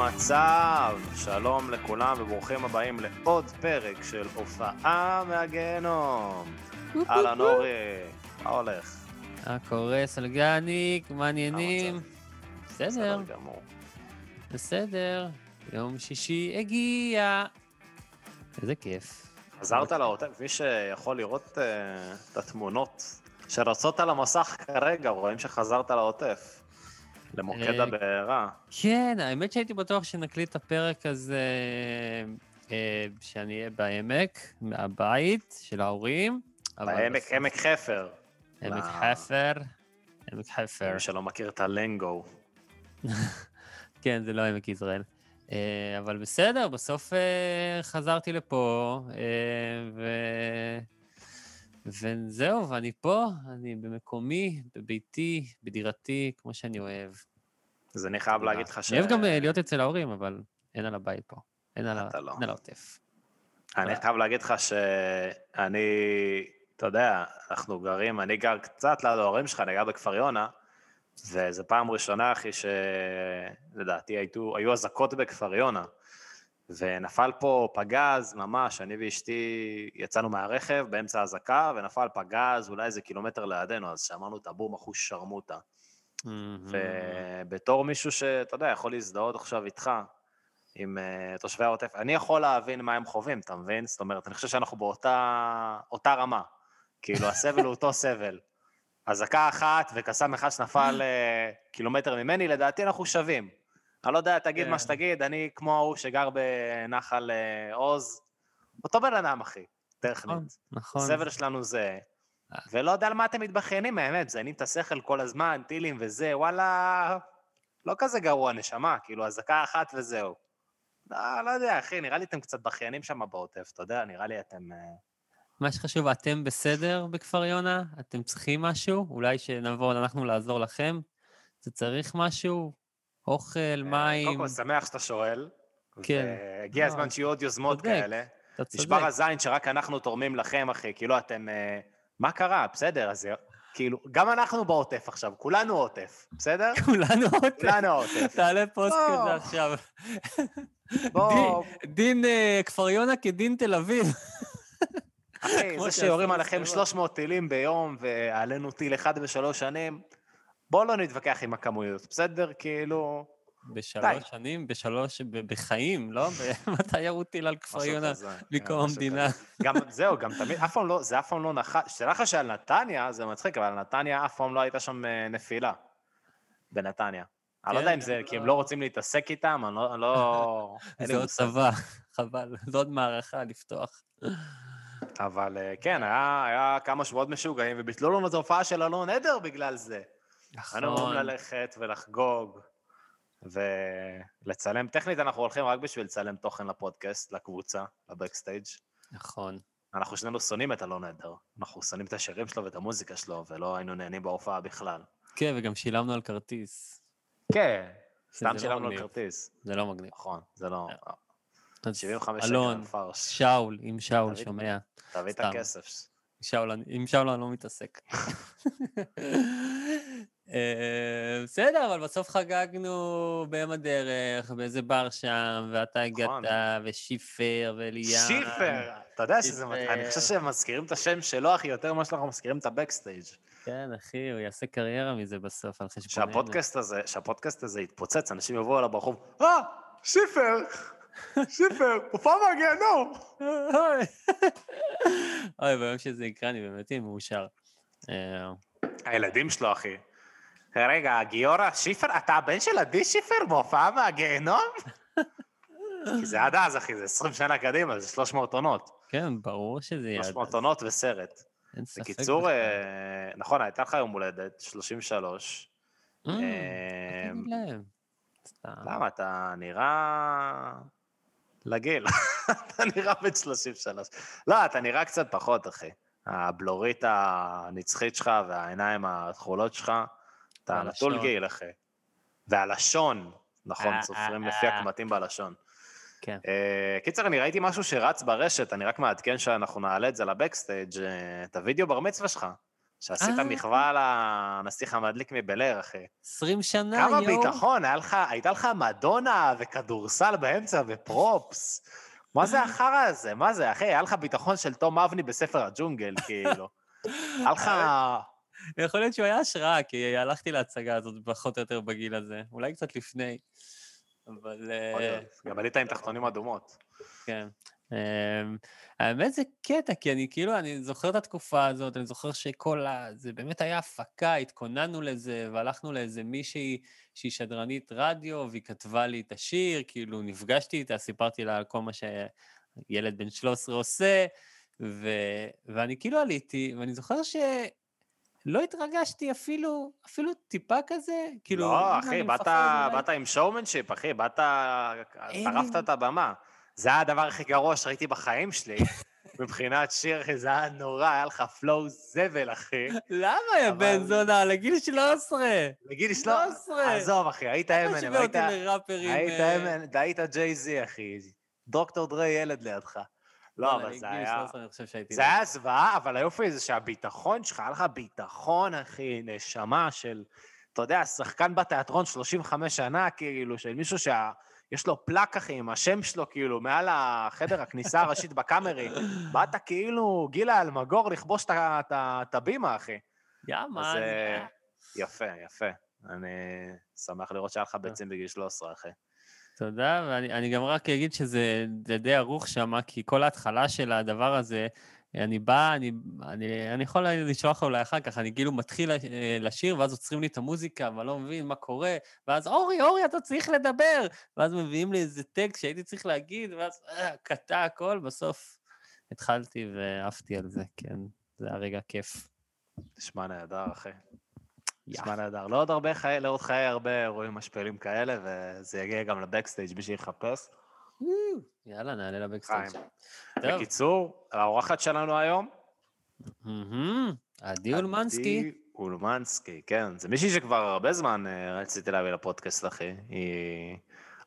המצב? שלום לכולם וברוכים הבאים לעוד פרק של הופעה מהגיהנום. אהלן אורי, מה הולך? מה קורה, סלגניק? מה העניינים? בסדר, בסדר גמור. בסדר. יום שישי הגיע. איזה כיף. חזרת לעוטף, מי שיכול לראות אה, את התמונות שרצות על המסך כרגע, רואים שחזרת לעוטף. למוקד אה, הבעירה. כן, האמת שהייתי בטוח שנקליט את הפרק הזה, אה, שאני אהיה בעמק, מהבית של ההורים. בעמק, עמק חפר. עמק ב- חפר. עמק חפר. מי שלא מכיר את הלנגו. כן, זה לא עמק יזרעאל. אה, אבל בסדר, בסוף חזרתי לפה, ו... וזהו, ואני פה, אני במקומי, בביתי, בדירתי, כמו שאני אוהב. אז אני חייב להגיד לך ש... אני אוהב גם אה, להיות אצל ההורים, אבל אין על הבית פה. אין על ה- לא. אין על העוטף. אני חייב להגיד לך שאני, אתה יודע, אנחנו גרים, אני גר קצת ליד ההורים שלך, אני גר בכפר יונה, וזו פעם ראשונה, אחי, שלדעתי היו אזעקות בכפר יונה, ונפל פה פגז, ממש, אני ואשתי יצאנו מהרכב באמצע האזעקה, ונפל פגז אולי איזה קילומטר לידינו, אז שמענו את הבום אחוז שרמוטה. ובתור מישהו שאתה יודע, יכול להזדהות עכשיו איתך, עם uh, תושבי העוטף, אני יכול להבין מה הם חווים, אתה מבין? זאת אומרת, אני חושב שאנחנו באותה אותה רמה. כאילו, הסבל הוא אותו סבל. אזעקה אחת וקסאם אחד שנפל uh, קילומטר ממני, לדעתי אנחנו שווים. אני לא יודע, תגיד כן. מה שתגיד, אני כמו ההוא שגר בנחל uh, עוז, אותו בן אדם, אחי, טכנית. נכון, נכון. הסבל שלנו זה... ולא יודע על מה אתם מתבכיינים, באמת, מזיינים את השכל כל הזמן, טילים וזה, וואלה, לא כזה גרוע, נשמה, כאילו, אזעקה אחת וזהו. לא, לא יודע, אחי, נראה לי אתם קצת בכיינים שם בעוטף, אתה יודע, נראה לי אתם... אה, מה שחשוב, אתם בסדר בכפר יונה? אתם צריכים משהו? אולי שנבוא אנחנו לעזור לכם? זה צריך משהו? אוכל, אה, מים? קודם כל, שמח שאתה שואל. כן. והגיע לא, הזמן שיהיו עוד יוזמות כאלה. אתה צודק. נשבר הזין שרק אנחנו תורמים לכם, אחי, כאילו, אתם... אה, מה קרה? בסדר, אז כאילו, גם אנחנו בעוטף עכשיו, כולנו עוטף, בסדר? כולנו עוטף. כולנו עוטף. תעלה פוסט. כזה עכשיו. בוא, דין- אה, כפר יונה כדין תל אביב. אחי, זה שיורים עליכם בסדרות. 300 טילים ביום ועלינו טיל אחד בשלוש שנים, בואו לא נתווכח עם הכמויות, בסדר? כאילו... די. בשלוש שנים, בשלוש, ב- בחיים, לא? מתי ירו טיל על כפר יונה כזה, מקום המדינה? גם, זהו, גם תמיד, אף פעם לא, זה אף פעם לא נחת, שתדע לך שעל נתניה, זה מצחיק, אבל על נתניה אף פעם לא הייתה שם אה, נפילה. בנתניה. אני לא כן, יודע אם זה אני כי הם לא- לא רוצים להתעסק איתם, אני לא... לא זה עוד. צבא, חבל, זו עוד מערכה לפתוח. אבל אה, כן, היה, היה כמה שבועות משוגעים, וביטלו לנו את ההופעה של אלון עדר בגלל זה. היינו אמורים נכון. ללכת ולחגוג ולצלם. טכנית אנחנו הולכים רק בשביל לצלם תוכן לפודקאסט, לקבוצה, לבקסטייג'. נכון. אנחנו שנינו שונאים את אלון עדר. אנחנו שונאים את השירים שלו ואת המוזיקה שלו, ולא היינו נהנים בהופעה בכלל. כן, וגם שילמנו על כרטיס. כן, סתם לא שילמנו על. כרטיס. זה לא מגניב. נכון, זה לא... אז 75 שקל אלון. שאול, אם שאול שומע. תביא את. הכסף. שאול, עם שאול אני לא מתעסק. אה, בסדר, אבל בסוף חגגנו בים הדרך, באיזה בר שם, ואתה הגעת, נכון. ושיפר, וליאן. שיפר! אתה יודע שזה... אני חושב שהם מזכירים את השם שלו, אחי, יותר ממה שאנחנו מזכירים את הבקסטייג'. כן, אחי, הוא יעשה קריירה מזה בסוף, על חשבוננו. שהפודקאסט הזה, שהפודקאסט הזה יתפוצץ, אנשים יבואו אליו ברחוב, אה, שיפר! שיפר, הופעה מהגיהנום! אוי, אוי, ביום שזה יקרה אני באמת אהיה מאושר. אה, הילדים שלו, אחי. רגע, גיורא שיפר, אתה הבן של עדי שיפר בהופעה מהגיהנום? כי זה עד אז, אחי, זה 20 שנה קדימה, זה 300 עונות. כן, ברור שזה יהיה... 300 עונות וסרט. אין ספק בקיצור. אה, נכון, הייתה לך יום הולדת, 33. אה, אה. למה? אתה נראה... לגיל. אתה נראה בן 33. לא, אתה נראה קצת פחות, אחי. הבלורית הנצחית שלך והעיניים התכולות שלך, נטול גיל, אחי. והלשון, נכון, אה, סופרים אה, לפי אה. הקמטים בלשון. כן. קיצר, אני ראיתי משהו שרץ ברשת, אני רק מעדכן שאנחנו נעלה את זה לבקסטייג', את הוידאו בר מצווה שלך, שעשית. מחווה לנסיך המדליק מבלר, אחי. 20 שנה, כמה יואו. ביטחון, היה לך, הייתה לך מדונה וכדורסל באמצע ופרופס. מה זה החרא הזה? מה זה, אחי? היה לך ביטחון של תום אבני בספר הג'ונגל, כאילו. היה לך... יכול להיות שהוא היה השראה, כי הלכתי להצגה הזאת פחות או יותר בגיל הזה. אולי קצת לפני. אבל... אה, גם עלית עם תחתונים אדומות. כן. אמ, האמת זה קטע, כי אני כאילו, אני זוכר את התקופה הזאת, אני זוכר שכל ה... זה באמת היה הפקה, התכוננו לזה, והלכנו לאיזה מישהי שהיא שדרנית רדיו, והיא כתבה לי את השיר, כאילו נפגשתי איתה, סיפרתי לה על כל מה שילד בן 13 עושה, ו... ואני כאילו עליתי, ואני זוכר ש... לא התרגשתי אפילו, אפילו טיפה כזה, כאילו... לא, אחי, באת, באת עם שואומנשיפ, אחי, באת, טרפת את הבמה. זה היה הדבר הכי גרוע שראיתי בחיים שלי, מבחינת שיר, זה היה נורא, היה לך פלואו זבל, אחי. למה, יא בן זונה? לגיל 13. לגיל 13. 13. עזוב, אחי, היית אמנם, היית... היית אה, אמנם, היית ג'יי זי, אחי. דוקטור דרי ילד לידך. לא, אבל זה היה... 13 אני חושב שהייתי... זה היה זוועה, אבל היופי זה שהביטחון שלך, היה לך ביטחון, אחי, נשמה של, אתה יודע, שחקן בתיאטרון 35 שנה, כאילו, של מישהו שיש לו פלאק, אחי, עם השם שלו, כאילו, מעל החדר הכניסה הראשית בקאמרי. באת כאילו גילה אלמגור לכבוש את הבימה, אחי. יא, אז מה? אה, יפה, יפה. אני שמח לראות שהיה לך ביצים בגיל 13, אחי. תודה, ואני אני גם רק אגיד שזה זה די ערוך שם, כי כל ההתחלה של הדבר הזה, אני בא, אני, אני, אני יכול לשלוח לו אולי אחר כך, אני כאילו מתחיל אה, לשיר, ואז עוצרים לי את המוזיקה, ואני לא מבין מה קורה, ואז אורי, אורי, אתה צריך לדבר! ואז מביאים לי איזה טקסט שהייתי צריך להגיד, ואז אה, קטע הכל, בסוף התחלתי ועפתי על זה, כן, זה היה רגע כיף. נשמע נהדר, אחי. נשמע נהדר. לא עוד הרבה חיי, לא עוד חיי הרבה אירועים משפילים כאלה, וזה יגיע גם לבקסטייג' מי שיחפש. יאללה, נעלה לבקסטייג'. בקיצור, האורחת שלנו היום, עדי אולמנסקי. עדי אולמנסקי, כן. זה מישהי שכבר הרבה זמן אה, רציתי להביא לפודקאסט, אחי. היא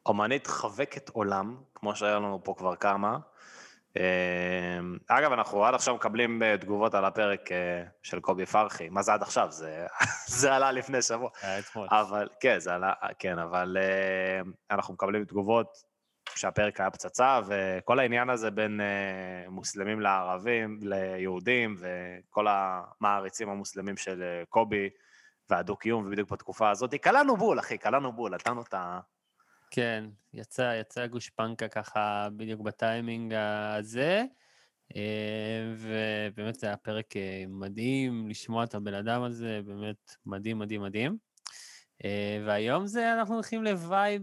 אומנית חבקת עולם, כמו שהיה לנו פה כבר כמה. אה, אגב, אנחנו עד עכשיו מקבלים אה, תגובות על הפרק אה, של קובי פרחי. מה זה עד עכשיו? זה, זה עלה לפני שבוע. היה אתמול. אבל, כן, זה עלה, כן, אבל אנחנו מקבלים תגובות שהפרק היה פצצה, וכל העניין הזה בין מוסלמים לערבים, ליהודים, וכל המעריצים המוסלמים של קובי והדו-קיום, ובדיוק בתקופה הזאת, קלענו בול, אחי, קלענו בול, נתנו את ה... כן, יצא, יצא גושפנקה ככה בדיוק בטיימינג הזה, אה, ובאמת זה היה פרק אה, מדהים לשמוע את הבן אדם הזה, באמת מדהים, מדהים, מדהים. אה, והיום זה, אנחנו הולכים ל vibe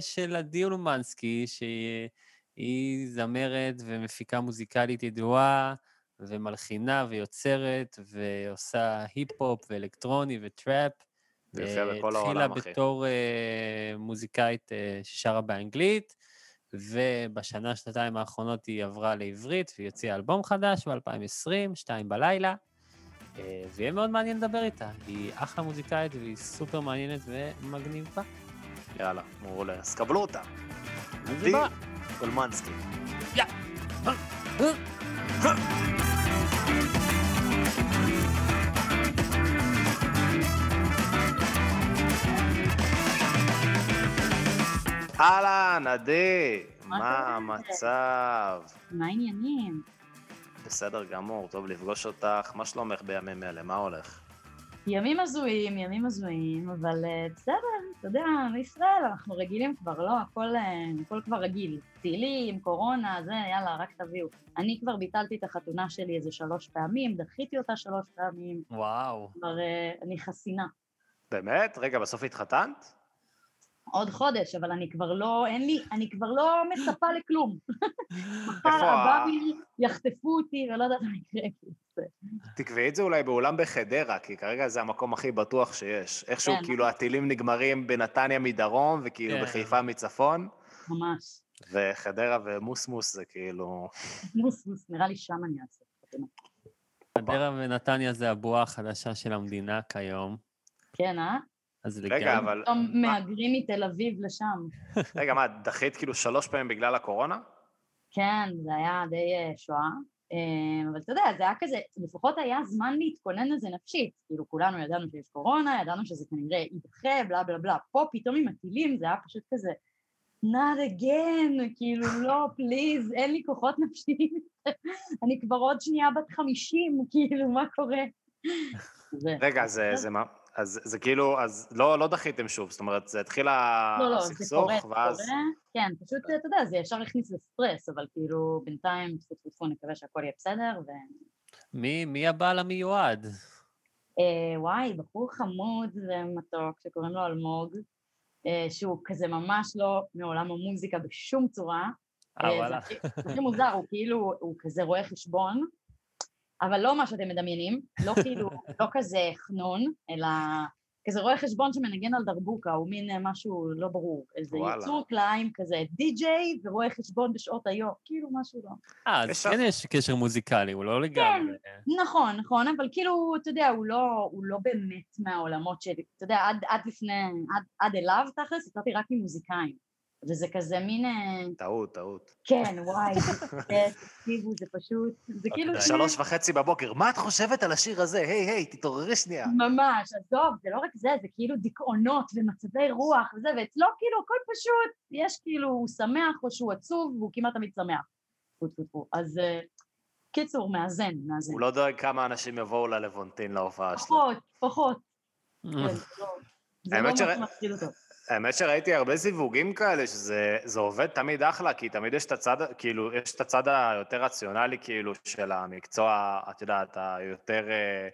של עדי אולמנסקי, שהיא זמרת ומפיקה מוזיקלית ידועה, ומלחינה ויוצרת, ועושה היפ-הופ ואלקטרוני וטראפ. זה יפה אה, בכל העולם, אחי. התחילה בתור אה, מוזיקאית אה, ששרה באנגלית, ובשנה, שנתיים האחרונות היא עברה לעברית, והיא הוציאה אלבום חדש ב-2020, שתיים בלילה, ויהיה מאוד מעניין לדבר איתה. היא אחלה מוזיקאית והיא סופר מעניינת ומגניבה. יאללה, מעולה. אז קבלו אותה. אז עדי בא. אהלן, עדי, מה? המצב? מה העניינים? בסדר גמור, טוב לפגוש אותך. מה שלומך בימים אלה? מה הולך? ימים הזויים, ימים הזויים, אבל אה, בסדר, אתה יודע, בישראל אנחנו רגילים כבר, לא? הכל, אה, הכל כבר רגיל. טילים, קורונה, זה, יאללה, רק תביאו. אני כבר ביטלתי את החתונה שלי איזה שלוש פעמים, דחיתי אותה שלוש פעמים, וואו. כבר אה, אני חסינה. באמת? רגע, בסוף התחתנת? עוד חודש, אבל אני כבר לא, אין לי, אני כבר לא מצפה לכלום. מחר איפה ה- הבאבי יחטפו אותי ולא יודעת מה יקרה. תקבעי את זה אולי באולם בחדרה, כי כרגע זה המקום הכי בטוח שיש. איכשהו כן. כאילו הטילים נגמרים בנתניה מדרום, וכאילו כן. בחיפה מצפון, ממש. וחדרה ומוסמוס זה כאילו... מוס, נראה לי שם אני אעשה. חדרה ונתניה זה הבועה החדשה של המדינה כיום, כן, אה? אז רגע, לגמרי. אבל... פתאום מהגרים מתל אביב לשם. רגע, מה, דחית כאילו שלוש פעמים בגלל הקורונה? כן, זה היה די אה, שואה. אה, אבל אתה יודע, זה היה כזה, לפחות היה זמן להתכונן לזה נפשית. כאילו, כולנו ידענו שיש קורונה, ידענו שזה כנראה יידחה, בלה בלה בלה. פה פתאום עם הטילים זה היה פשוט כזה, not again, כאילו, לא, פליז, אין לי כוחות נפשיים. אני כבר עוד שנייה בת חמישים, כאילו, מה קורה? רגע, זה, זה מה? אז זה כאילו, אז לא, לא דחיתם שוב, זאת אומרת, זה התחיל לא, לא, זה הסכסוך, קורה, זה ואז... קורה. כן, פשוט, אתה יודע, זה ישר הכניס לסטרס, אבל כאילו, בינתיים, טפו טפו טפו, נקווה שהכל יהיה בסדר, ו... מי מי הבעל המיועד? אה, וואי, בחור חמוד ומתוק שקוראים לו אלמוג, אה, שהוא כזה ממש לא מעולם המוזיקה בשום צורה. אה, זה וואלה. זה הכי מוזר, הוא כאילו, הוא כזה רואה חשבון, אבל לא מה שאתם מדמיינים, לא כאילו, לא כזה חנון, אלא כזה רואה חשבון שמנגן על דרבוקה, הוא מין אה, משהו לא ברור, איזה. יצור כלאיים כזה, די-ג'יי ורואה חשבון בשעות היום, כאילו משהו לא. אה, אז יש כן יש קשר מוזיקלי, הוא לא לגמרי... נכון, נכון, אבל כאילו, אתה יודע, הוא לא, הוא לא באמת מהעולמות שלי. אתה יודע, עד, עד לפני, עד, עד אליו תכלס, יצאתי רק עם מוזיקאים. וזה כזה מין, אה, טעות, טעות. כן, וואי, זה, תקשיבו, זה פשוט, זה כאילו... אוקיי. שני- שלוש וחצי בבוקר, מה את חושבת על השיר הזה? היי, היי, תתעוררי שנייה. ממש, עזוב, זה לא רק זה, זה כאילו דיכאונות ומצבי רוח וזה, ואצלו כאילו הכל פשוט, יש כאילו, הוא שמח או שהוא עצוב, והוא כמעט תמיד שמח. טפו טפו טפו. אז אה, קיצור, מאזן, מאזן. הוא לא דואג כמה אנשים יבואו ללוונטין להופעה שלו. פחות, פחות. כן, זה לא- לא האמת שמפחיד אותו. האמת שראיתי הרבה זיווגים כאלה, שזה זה עובד תמיד אחלה, כי תמיד יש את הצד, כאילו, יש את הצד היותר רציונלי, כאילו, של המקצוע, את יודעת, היותר אה,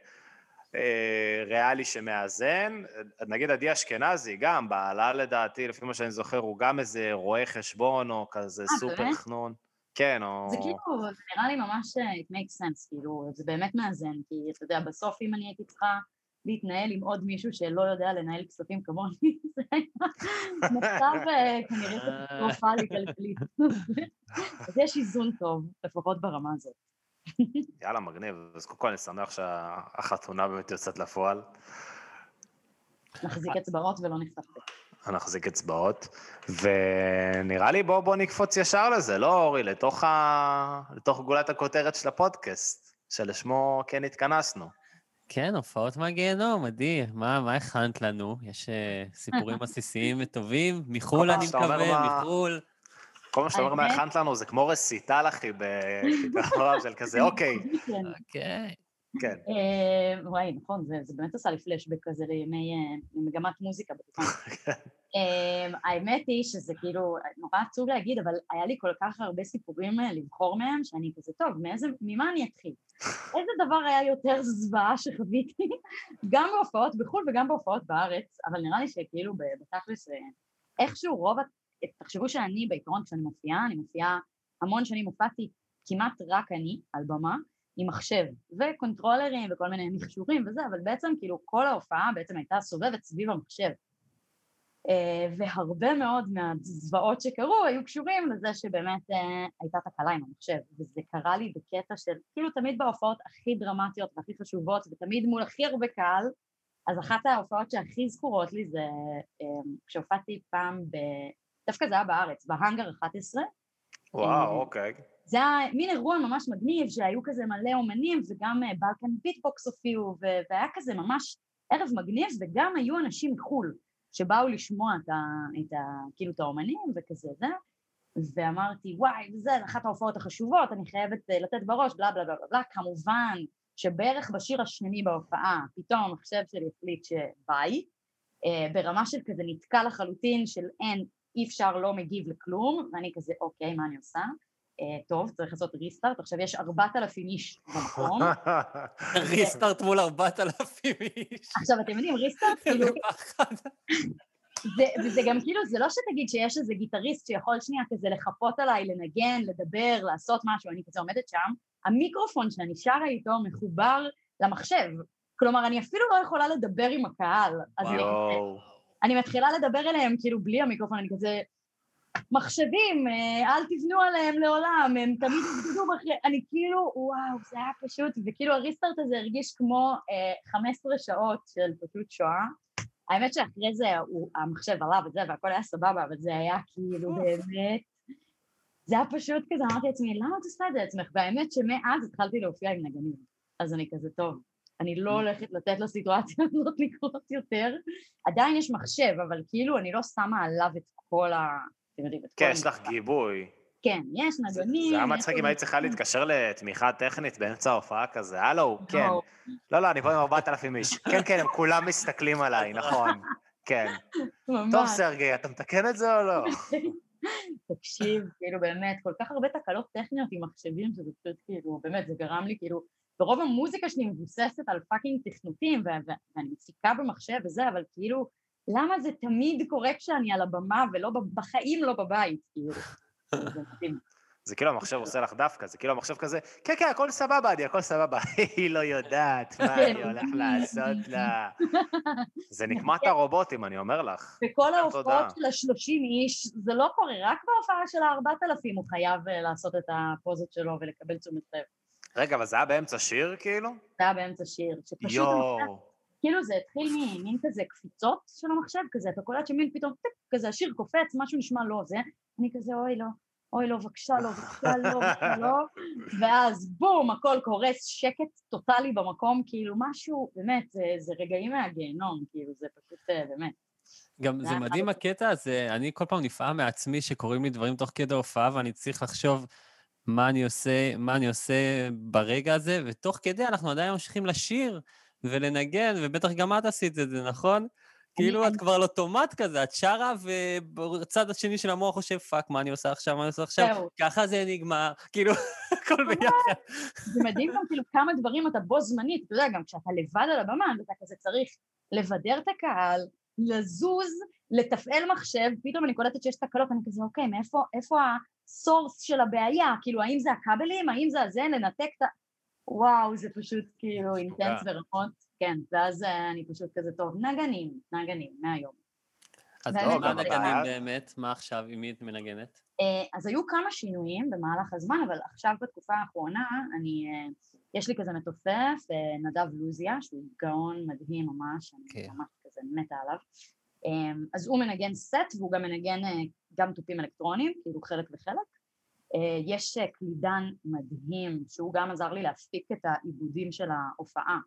אה, ריאלי שמאזן. נגיד עדי אשכנזי, גם, בעלה לדעתי, לפי מה שאני זוכר, הוא גם איזה רואה חשבון, או כזה אה, סופר? חנון. כן, או... זה כאילו, זה נראה לי ממש, אה, it makes sense, כאילו, זה באמת מאזן, כי אתה יודע, בסוף אם אני הייתי צריכה להתנהל עם עוד מישהו שלא יודע לנהל כספים כמוני, זה מצב אה, כנראה קטסטרופלי כלכלית. אז יש איזון טוב, לפחות ברמה הזאת. יאללה, מגניב. אז קודם כל אני שמח שהחתונה באמת יוצאת לפועל. נחזיק אצבעות ולא פה. נחזיק אצבעות, ונראה לי בוא, בוא נקפוץ ישר לזה, לא אורי? לתוך, ה... לתוך גולת הכותרת של הפודקאסט, שלשמו כן התכנסנו. כן, הופעות מהגיהנום, עדי, מה מה הכנת לנו? יש אה, סיפורים עסיסיים וטובים? מחו"ל, אני מקווה, מה- מחו"ל. כל מה שאתה אומר מה הכנת לנו זה כמו רסיטל, אחי, בכיתה רב של כזה, אוקיי, כן. אוקיי. כן. אה, וואי, נכון, זה, זה באמת עשה לי פלשבק כזה לימי, אה, למגמת מוזיקה בתיכון. אה, האמת היא שזה כאילו, נורא עצוב להגיד, אבל היה לי כל כך הרבה סיפורים אה, לבחור מהם, שאני כזה, טוב, מאיזה, ממה אני אתחיל? איזה דבר היה יותר זוועה שחוויתי, גם בהופעות בחו"ל וגם בהופעות בארץ, אבל נראה לי שכאילו בתכלס, איכשהו רוב, תחשבו שאני בעיקרון כשאני מופיעה, אני מופיעה, המון שנים הופעתי כמעט רק אני על במה, עם מחשב, וקונטרולרים וכל מיני מכשורים וזה, אבל בעצם כאילו כל ההופעה בעצם הייתה סובבת סביב המחשב. אה, והרבה מאוד מהזוועות שקרו היו קשורים לזה שבאמת אה, הייתה תקלה עם המחשב, וזה קרה לי בקטע של, כאילו תמיד בהופעות הכי דרמטיות והכי חשובות, ותמיד מול הכי הרבה קהל, אז אחת ההופעות שהכי זכורות לי זה אה, כשהופעתי פעם ב... דווקא זה היה בארץ, בהאנגר 11, וואו, אוקיי. זה היה מין אירוע ממש מגניב, שהיו כזה מלא אומנים וגם אה, בלקן ביטבוקס הופיעו, והיה כזה ממש ערב מגניב, וגם היו אנשים מחו"ל שבאו לשמוע את, ה, את ה, כאילו את האומנים וכזה זה, ואמרתי וואי זה אחת ההופעות החשובות, אני חייבת אה, לתת בראש, בלה בלה בלה בלה כמובן שבערך בשיר השני בהופעה פתאום המחשב שלי החליט שביי, אה, ברמה של כזה נתקע לחלוטין של אין, אי אפשר לא מגיב לכלום, ואני כזה אוקיי מה אני עושה? אה, טוב, צריך לעשות ריסטארט, עכשיו יש 4,000 איש במקום. ריסטארט מול 4,000 איש. עכשיו, אתם יודעים, ריסטארט, כאילו. זה, וזה גם כאילו, זה לא שתגיד שיש איזה גיטריסט שיכול שנייה כזה לחפות עליי, לנגן, לדבר, לעשות משהו, אני כזה עומדת שם, המיקרופון שאני שרה איתו מחובר למחשב. כלומר, אני אפילו לא יכולה לדבר עם הקהל. אז אני, יואו. אני מתחילה לדבר אליהם כאילו בלי המיקרופון, אני כזה... מחשבים, אה, אל תבנו עליהם לעולם, הם תמיד יבגדו אחרי... אני כאילו, וואו, זה היה פשוט, וכאילו הריסטארט הזה הרגיש כמו אה, 15 שעות של פשוט שואה. האמת שאחרי זה הוא, המחשב עלה וזה, והכל היה סבבה, אבל זה היה כאילו באמת... זה היה פשוט כזה, אמרתי לעצמי, למה את עושה את זה לעצמך? והאמת שמאז התחלתי להופיע עם נגנים. אז אני כזה, טוב, אני לא הולכת לתת לסיטואציה הזאת לקרות יותר. עדיין יש מחשב, אבל כאילו אני לא שמה עליו את כל ה... אתם יודעים, את כל כן, יש לך. גיבוי. כן, יש נגנים. זה היה מצחיק אם היית צריכה. להתקשר לתמיכה טכנית באמצע ההופעה כזה, הלו, כן. לא, לא, לא, אני פה עם 4,000 איש. כן, כן, הם כולם מסתכלים עליי, נכון. כן. ממש. טוב, סרגי, אתה מתקן את זה או לא? תקשיב, כאילו באמת, כל כך הרבה תקלות טכניות עם מחשבים, שזה פשוט כאילו, באמת, זה גרם לי כאילו, ורוב המוזיקה שלי מבוססת על פאקינג תכנותים, ואני מפסיקה במחשב וזה, אבל כאילו, למה זה תמיד קורה כשאני על הבמה ולא בחיים לא בבית, כאילו. זה מדהים. זה כאילו המחשב עושה לך דווקא, זה כאילו המחשב כזה, כן, כן, הכל סבבה, אני, הכל סבבה. היא לא יודעת מה אני הולך לעשות לה. זה נקמת הרובוטים, אני אומר לך. תודה. ההופעות של השלושים איש, זה לא קורה, רק בהופעה של הארבעת אלפים הוא חייב אה, לעשות את הפוזות שלו ולקבל תשומת לב. רגע, אבל זה היה באמצע שיר, כאילו? זה היה באמצע שיר, שפשוט, יואו. כאילו זה התחיל ממין כזה קפיצות של המחשב, כזה, אתה קולט שמין פתאום, טיק, כזה השיר קופץ, משהו נשמע לא זה, אני כזה, אוי לא, אוי לא, בבקשה לא, בבקשה לא, בבקשה לא, ואז בום, הכל קורס, שקט טוטאלי במקום, כאילו משהו, באמת, זה, זה רגעים מהגיהנום, כאילו, זה פשוט, אה, באמת. גם זה מדהים הקטע הזה, אני כל פעם נפעם מעצמי שקורים לי דברים תוך כדי הופעה, ואני צריך לחשוב מה אני עושה, מה אני עושה ברגע הזה, ותוך כדי אנחנו עדיין ממשיכים לשיר ולנגן, ובטח גם את עשית את זה, נכון? כאילו את אני- כבר על אוטומט כזה, את שרה, ובצד השני של המוח חושב, fuck, מה אני עושה עכשיו, מה אני עושה עכשיו? ככה זה נגמר, כאילו, הכל ביחד. זה מדהים גם כאילו כמה דברים אתה בו זמנית, אתה יודע, גם כשאתה לבד על הבמה, אתה כזה צריך לבדר את הקהל, לזוז, לתפעל מחשב, פתאום אני קולטת שיש תקלות, אני כזה, אוקיי, מאיפה איפה הסורס של הבעיה? כאילו, האם זה הכבלים? האם זה הזה? לנתק את ה... וואו, זה פשוט כאילו אינטנס ברמות, כן, ואז אה, אני פשוט כזה, טוב, נגנים, נגנים, מהיום. אז באמת, מה אבל נגנים באמת? מה עכשיו, עם מי את מנגנת? אה, אז היו כמה שינויים במהלך הזמן, אבל עכשיו בתקופה האחרונה, אני, אה, יש לי כזה מתופף, נדב לוזיה, שהוא גאון מדהים ממש, אני כן. ממש כזה מתה עליו. אה, אז הוא מנגן סט והוא גם מנגן גם תופים אלקטרוניים, כאילו חלק וחלק. יש קלידן מדהים, שהוא גם עזר לי להפיק את העיבודים של ההופעה,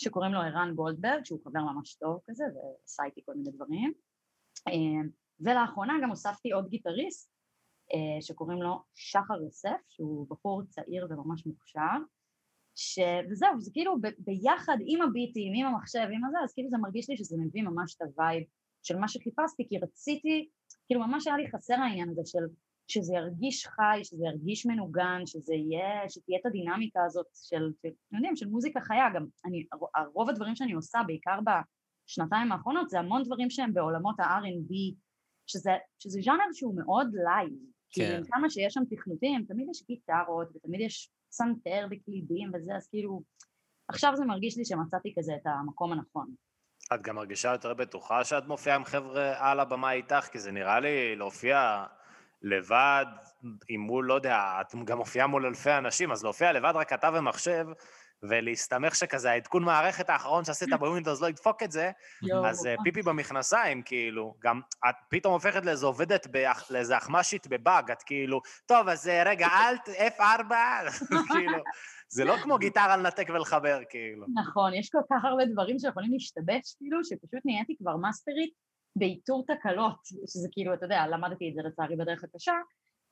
שקוראים לו ערן גולדברג, שהוא חבר ממש טוב כזה, ועשה איתי כל מיני דברים. אה, ולאחרונה גם הוספתי עוד גיטריסט, אה, שקוראים לו שחר יוסף, שהוא בחור צעיר וממש מוכשר, ש... וזהו, זה כאילו ב... ביחד עם הביטים, עם המחשב, עם הזה, אז כאילו זה מרגיש לי שזה מביא ממש את ה vibe של מה שחיפשתי, כי רציתי, כאילו ממש היה לי חסר העניין הזה של שזה ירגיש חי, שזה ירגיש מנוגן, שזה יהיה, שתהיה את הדינמיקה הזאת של, אתם יודעים, של מוזיקה חיה, גם אני, רוב הדברים שאני עושה, בעיקר בשנתיים האחרונות, זה המון דברים שהם בעולמות ה-R&B, שזה, שזה ז'אנר שהוא מאוד live, כן. כאילו עם כמה שיש שם תכנותים, תמיד יש גיטרות ותמיד יש פסנתר וקלידים וזה, אז כאילו, עכשיו זה מרגיש לי שמצאתי כזה את המקום הנכון. את גם מרגישה יותר בטוחה שאת מופיעה עם חבר'ה על הבמה איתך? כי זה נראה לי להופיע לבד, עם מול, לא יודע, את גם מופיעה מול אלפי אנשים, אז להופיע לבד רק אתה ומחשב, ולהסתמך שכזה העדכון מערכת האחרון שעשית ב Windows לא ידפוק את זה, אז אה. פיפי במכנסיים, כאילו, גם את פתאום הופכת לאיזו עובדת, לאיזה אחמ"שית בבאג, את כאילו, טוב, אז אה, רגע, אלט, F4, כאילו, זה לא כמו גיטרה לנתק ולחבר, כאילו. נכון, יש כל כך הרבה דברים שיכולים להשתבש, כאילו, שפשוט נהייתי כבר מאסטרית באיתור תקלות, שזה כאילו, אתה יודע, למדתי את זה לצערי בדרך הקשה,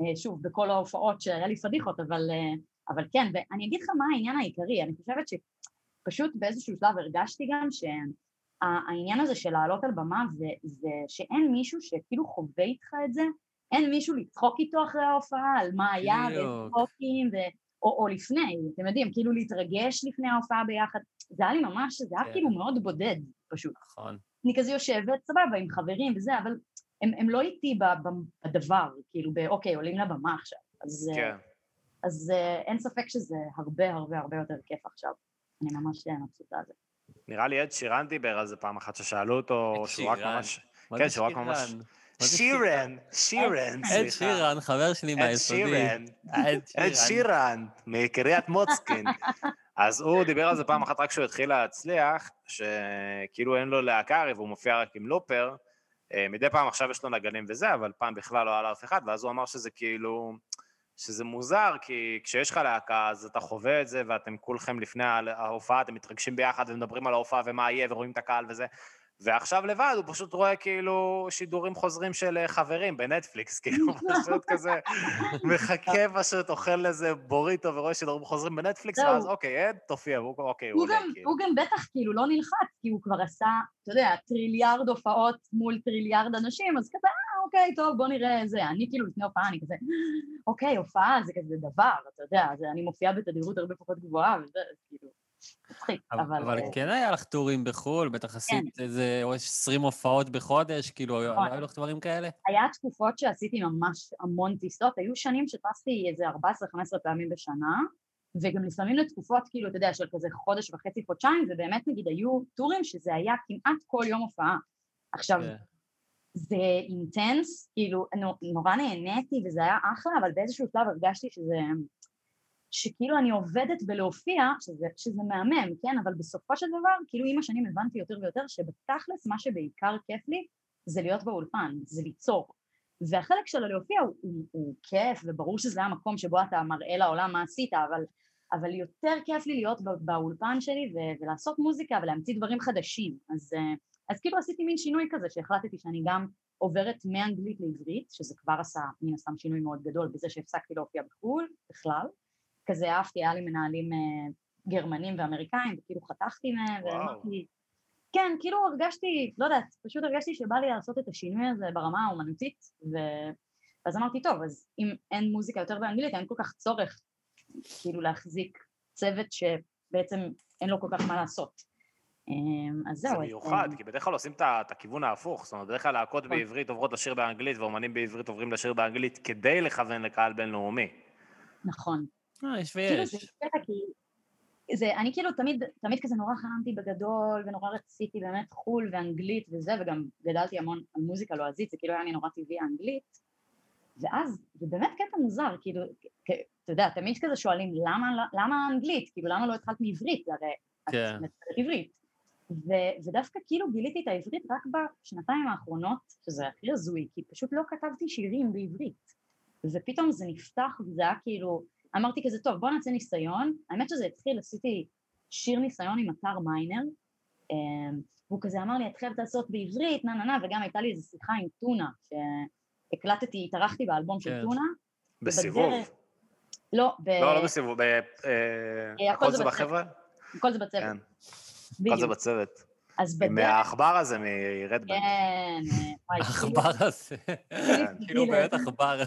אה, שוב, בכל ההופעות שהיה לי פדיחות, אבל, אה, אבל כן, ואני אגיד לך מה העניין העיקרי, אני חושבת שפשוט באיזשהו שלב הרגשתי גם שהעניין הזה של לעלות על במה, זה, זה שאין מישהו שכאילו חווה איתך את זה אין מישהו לצחוק איתו אחרי ההופעה, על מה היה, ואיזה בדיוק. צחוקים, ו... או, או לפני, אתם יודעים, כאילו להתרגש לפני ההופעה ביחד. זה היה לי ממש, זה היה כן. כאילו מאוד בודד, פשוט. נכון. אני כזה יושבת, סבבה, עם חברים וזה, אבל הם, הם לא איתי בדבר, כאילו, באוקיי, עולים לבמה עכשיו. אז, כן. אז אה, אין ספק שזה הרבה הרבה הרבה יותר כיף עכשיו. אני ממש אה, מבסוטה על זה. נראה לי עד שירן דיבר על זה פעם אחת ששאלו אותו, עד שהוא רק? ממש... כן, שהוא רק ממש- שירן? שירן, עד סליחה. שירן, חבר שלי עד מהיסודי. עד עד שירן, מקריית מוצקין. אז הוא דיבר על זה פעם אחת רק כשהוא התחיל להצליח, שכאילו אין לו להקה הרי והוא מופיע רק עם לופר. אה, מדי פעם עכשיו יש לו נגנים וזה, אבל פעם בכלל לא היה לאף אחד, ואז הוא אמר שזה כאילו, שזה מוזר, כי כשיש לך להקה אז אתה חווה את זה, ואתם כולכם לפני ההופעה, אתם מתרגשים ביחד ומדברים על ההופעה ומה יהיה, ורואים את הקהל וזה. ועכשיו לבד הוא פשוט רואה כאילו שידורים חוזרים של אה, חברים בנטפליקס, כאילו פשוט כזה מחכה פשוט, אוכל איזה בוריטו ורואה שידורים חוזרים בנטפליקס. ואז אוקיי, עד, תופיע, אוקיי, הוא עולה גם, כאילו. הוא גם בטח כאילו לא נלחץ, כי הוא כבר עשה, אתה יודע, טריליארד הופעות מול טריליארד אנשים, אז כזה, אה, אוקיי, טוב, בוא נראה זה. אני כאילו לפני הופעה, אני כזה, אוקיי, הופעה זה כזה דבר, אתה יודע, אני מופיעה בתדירות הרבה פחות גבוהה, וזה כאילו, מצחיק, אבל, אבל... אה, כן היה לך טורים בחו"ל, בטח עשית איזה או 20 הופעות בחודש, כאילו, נכון. היו לך דברים כאלה? היה תקופות שעשיתי ממש המון טיסות, היו שנים שטסתי איזה 14-15 פעמים בשנה, וגם לפעמים לתקופות כאילו, אתה יודע, של כזה חודש וחצי, חודשיים, ובאמת נגיד היו טורים שזה היה כמעט כל יום הופעה. עכשיו, כן. זה אינטנס, כאילו, נו- נורא נהניתי וזה היה אחלה, אבל באיזשהו שלב הרגשתי שזה... שכאילו אני עובדת בלהופיע, שזה, שזה מהמם, כן? אבל בסופו של דבר, כאילו עם השנים הבנתי יותר ויותר שבתכלס מה שבעיקר כיף לי זה להיות באולפן, זה ליצור. והחלק של הלהופיע הוא, הוא, הוא כיף, וברור שזה המקום שבו אתה מראה לעולם מה עשית, אבל, אבל יותר כיף לי להיות בא- באולפן שלי ו, ולעשות מוזיקה ולהמציא דברים חדשים. אז, אה, אז כאילו עשיתי מין שינוי כזה, שהחלטתי שאני גם עוברת מאנגלית לעברית, שזה כבר עשה מן הסתם שינוי מאוד גדול בזה שהפסקתי להופיע בחו"ל בכלל. כזה אהבתי, היה לי מנהלים אה, גרמנים ואמריקאים, וכאילו חתכתי מהם. ואמרתי, כן, כאילו הרגשתי, לא יודעת, פשוט הרגשתי שבא לי לעשות את השינוי הזה ברמה האומנותית, ו... ואז אמרתי, טוב, אז אם אין מוזיקה יותר באנגלית, אין כל כך צורך כאילו להחזיק צוות שבעצם אין לו כל כך מה לעשות. אמ, אז זהו. זה מיוחד, אה, כי בדרך כלל עושים את הכיוון ההפוך, זאת אומרת, בדרך כלל להקות נכון. בעברית עוברות לשיר באנגלית, ואומנים בעברית עוברים לשיר באנגלית כדי לכוון לקהל בינלאומי. נכון. אה, יש כאילו זה ויש. קטע כי... זה, אני כאילו תמיד, תמיד כזה נורא חלמתי בגדול, ונורא רציתי באמת חו"ל ואנגלית וזה, וגם גדלתי המון על מוזיקה לועזית, זה כאילו היה לי נורא טבעי האנגלית. ואז, זה באמת קטע מוזר, כאילו, אתה יודע, תמיד כזה שואלים, למה, למה אנגלית? כאילו, למה לא התחלת מעברית? זה הרי כן. את מדברת עברית. ו- ודווקא כאילו גיליתי את העברית רק בשנתיים האחרונות, שזה הכי הזוי, כי פשוט לא כתבתי שירים בעברית. ופתאום זה נפתח, וזה היה כאילו, אמרתי כזה, טוב, בוא נעשה ניסיון. האמת שזה התחיל, עשיתי שיר ניסיון עם אתר מיינר, אמ, והוא כזה אמר לי, את חייבת לעשות בעברית, נה נה נה, וגם הייתה לי איזו שיחה עם טונה, שהקלטתי, התארחתי באלבום של כן. טונה. בסיבוב. לא, ב... לא, לא בסיבוב, ב- אה, הכל זה. בחבר'ה? הכל זה בצוות. כן, הכל זה. בצוות. אז עם בדרך... העכבר הזה מרדבנד. כן, אה, וואי, כאילו- העכבר הזה. כאילו כאילו- באמת עכבר.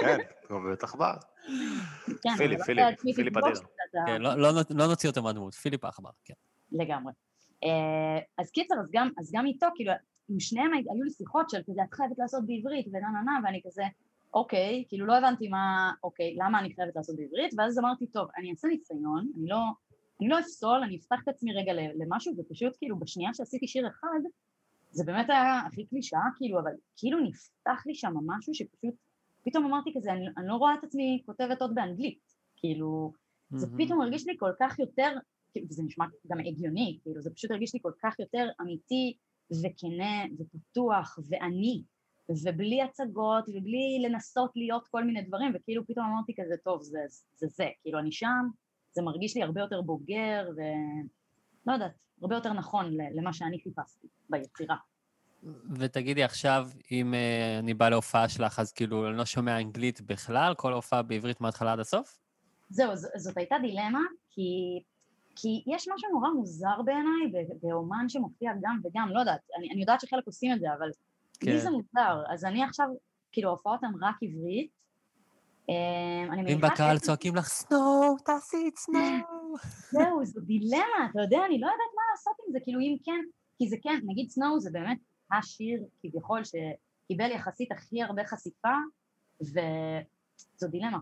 כן, הוא באמת עכבר. כן, פיליפ, אבל פיליפ, פיליפ אדיר. כן, לא- לא לא נוציא אותו מהדמות, פיליפ העכבר, כן. לגמרי. אה, אז קיצר, אז גם, אז גם איתו, כאילו, עם שניהם הי- היו לי שיחות של כזה, את חייבת לעשות בעברית, ונה נה נה, ואני כזה, אוקיי, כאילו לא הבנתי מה, אוקיי, למה אני חייבת לעשות בעברית, ואז אמרתי, טוב, אני אעשה ניסיון, אני לא, אני לא אפסול, אני אפתח את עצמי רגע למשהו, ופשוט כאילו בשנייה שעשיתי שיר אחד, זה באמת היה הכי קלישאה, כאילו, אבל כאילו נפתח לי שם משהו שפשוט, פתאום אמרתי כזה, אני, אני לא רואה את עצמי כותבת עוד באנגלית, כאילו, זה מהמם. פתאום הרגיש לי כל כך יותר, כאילו, וזה נשמע גם הגיוני, כאילו זה פשוט הרגיש לי כל כך יותר אמיתי וכנה ופתוח ועני, ובלי הצגות ובלי לנסות להיות כל מיני דברים, וכאילו פתאום אמרתי כזה, טוב, זה זה, זה, כאילו אני שם, זה מרגיש לי הרבה יותר בוגר, ולא יודעת, הרבה יותר נכון למה שאני חיפשתי ביצירה. ותגידי עכשיו, אם אה, אני בא להופעה שלך, אז כאילו, אני לא שומע אנגלית בכלל, כל הופעה בעברית מההתחלה עד הסוף? זהו, ז- זאת הייתה דילמה, כי, כי יש משהו נורא מוזר בעיניי באומן שמופיע גם וגם, לא יודעת, אני, אני יודעת שחלק עושים את זה, אבל כן. לי. זה מוזר, אז אני עכשיו כאילו ההופעות הן רק עברית. אה, אם בקהל צועקים לך Snow, תעשי את Snow. זהו, זו דילמה, אתה יודע, אני לא יודעת מה לעשות עם זה, כאילו אם כן, כי זה כן, נגיד Snow זה באמת השיר כביכול שקיבל יחסית הכי הרבה חשיפה, וזו דילמה.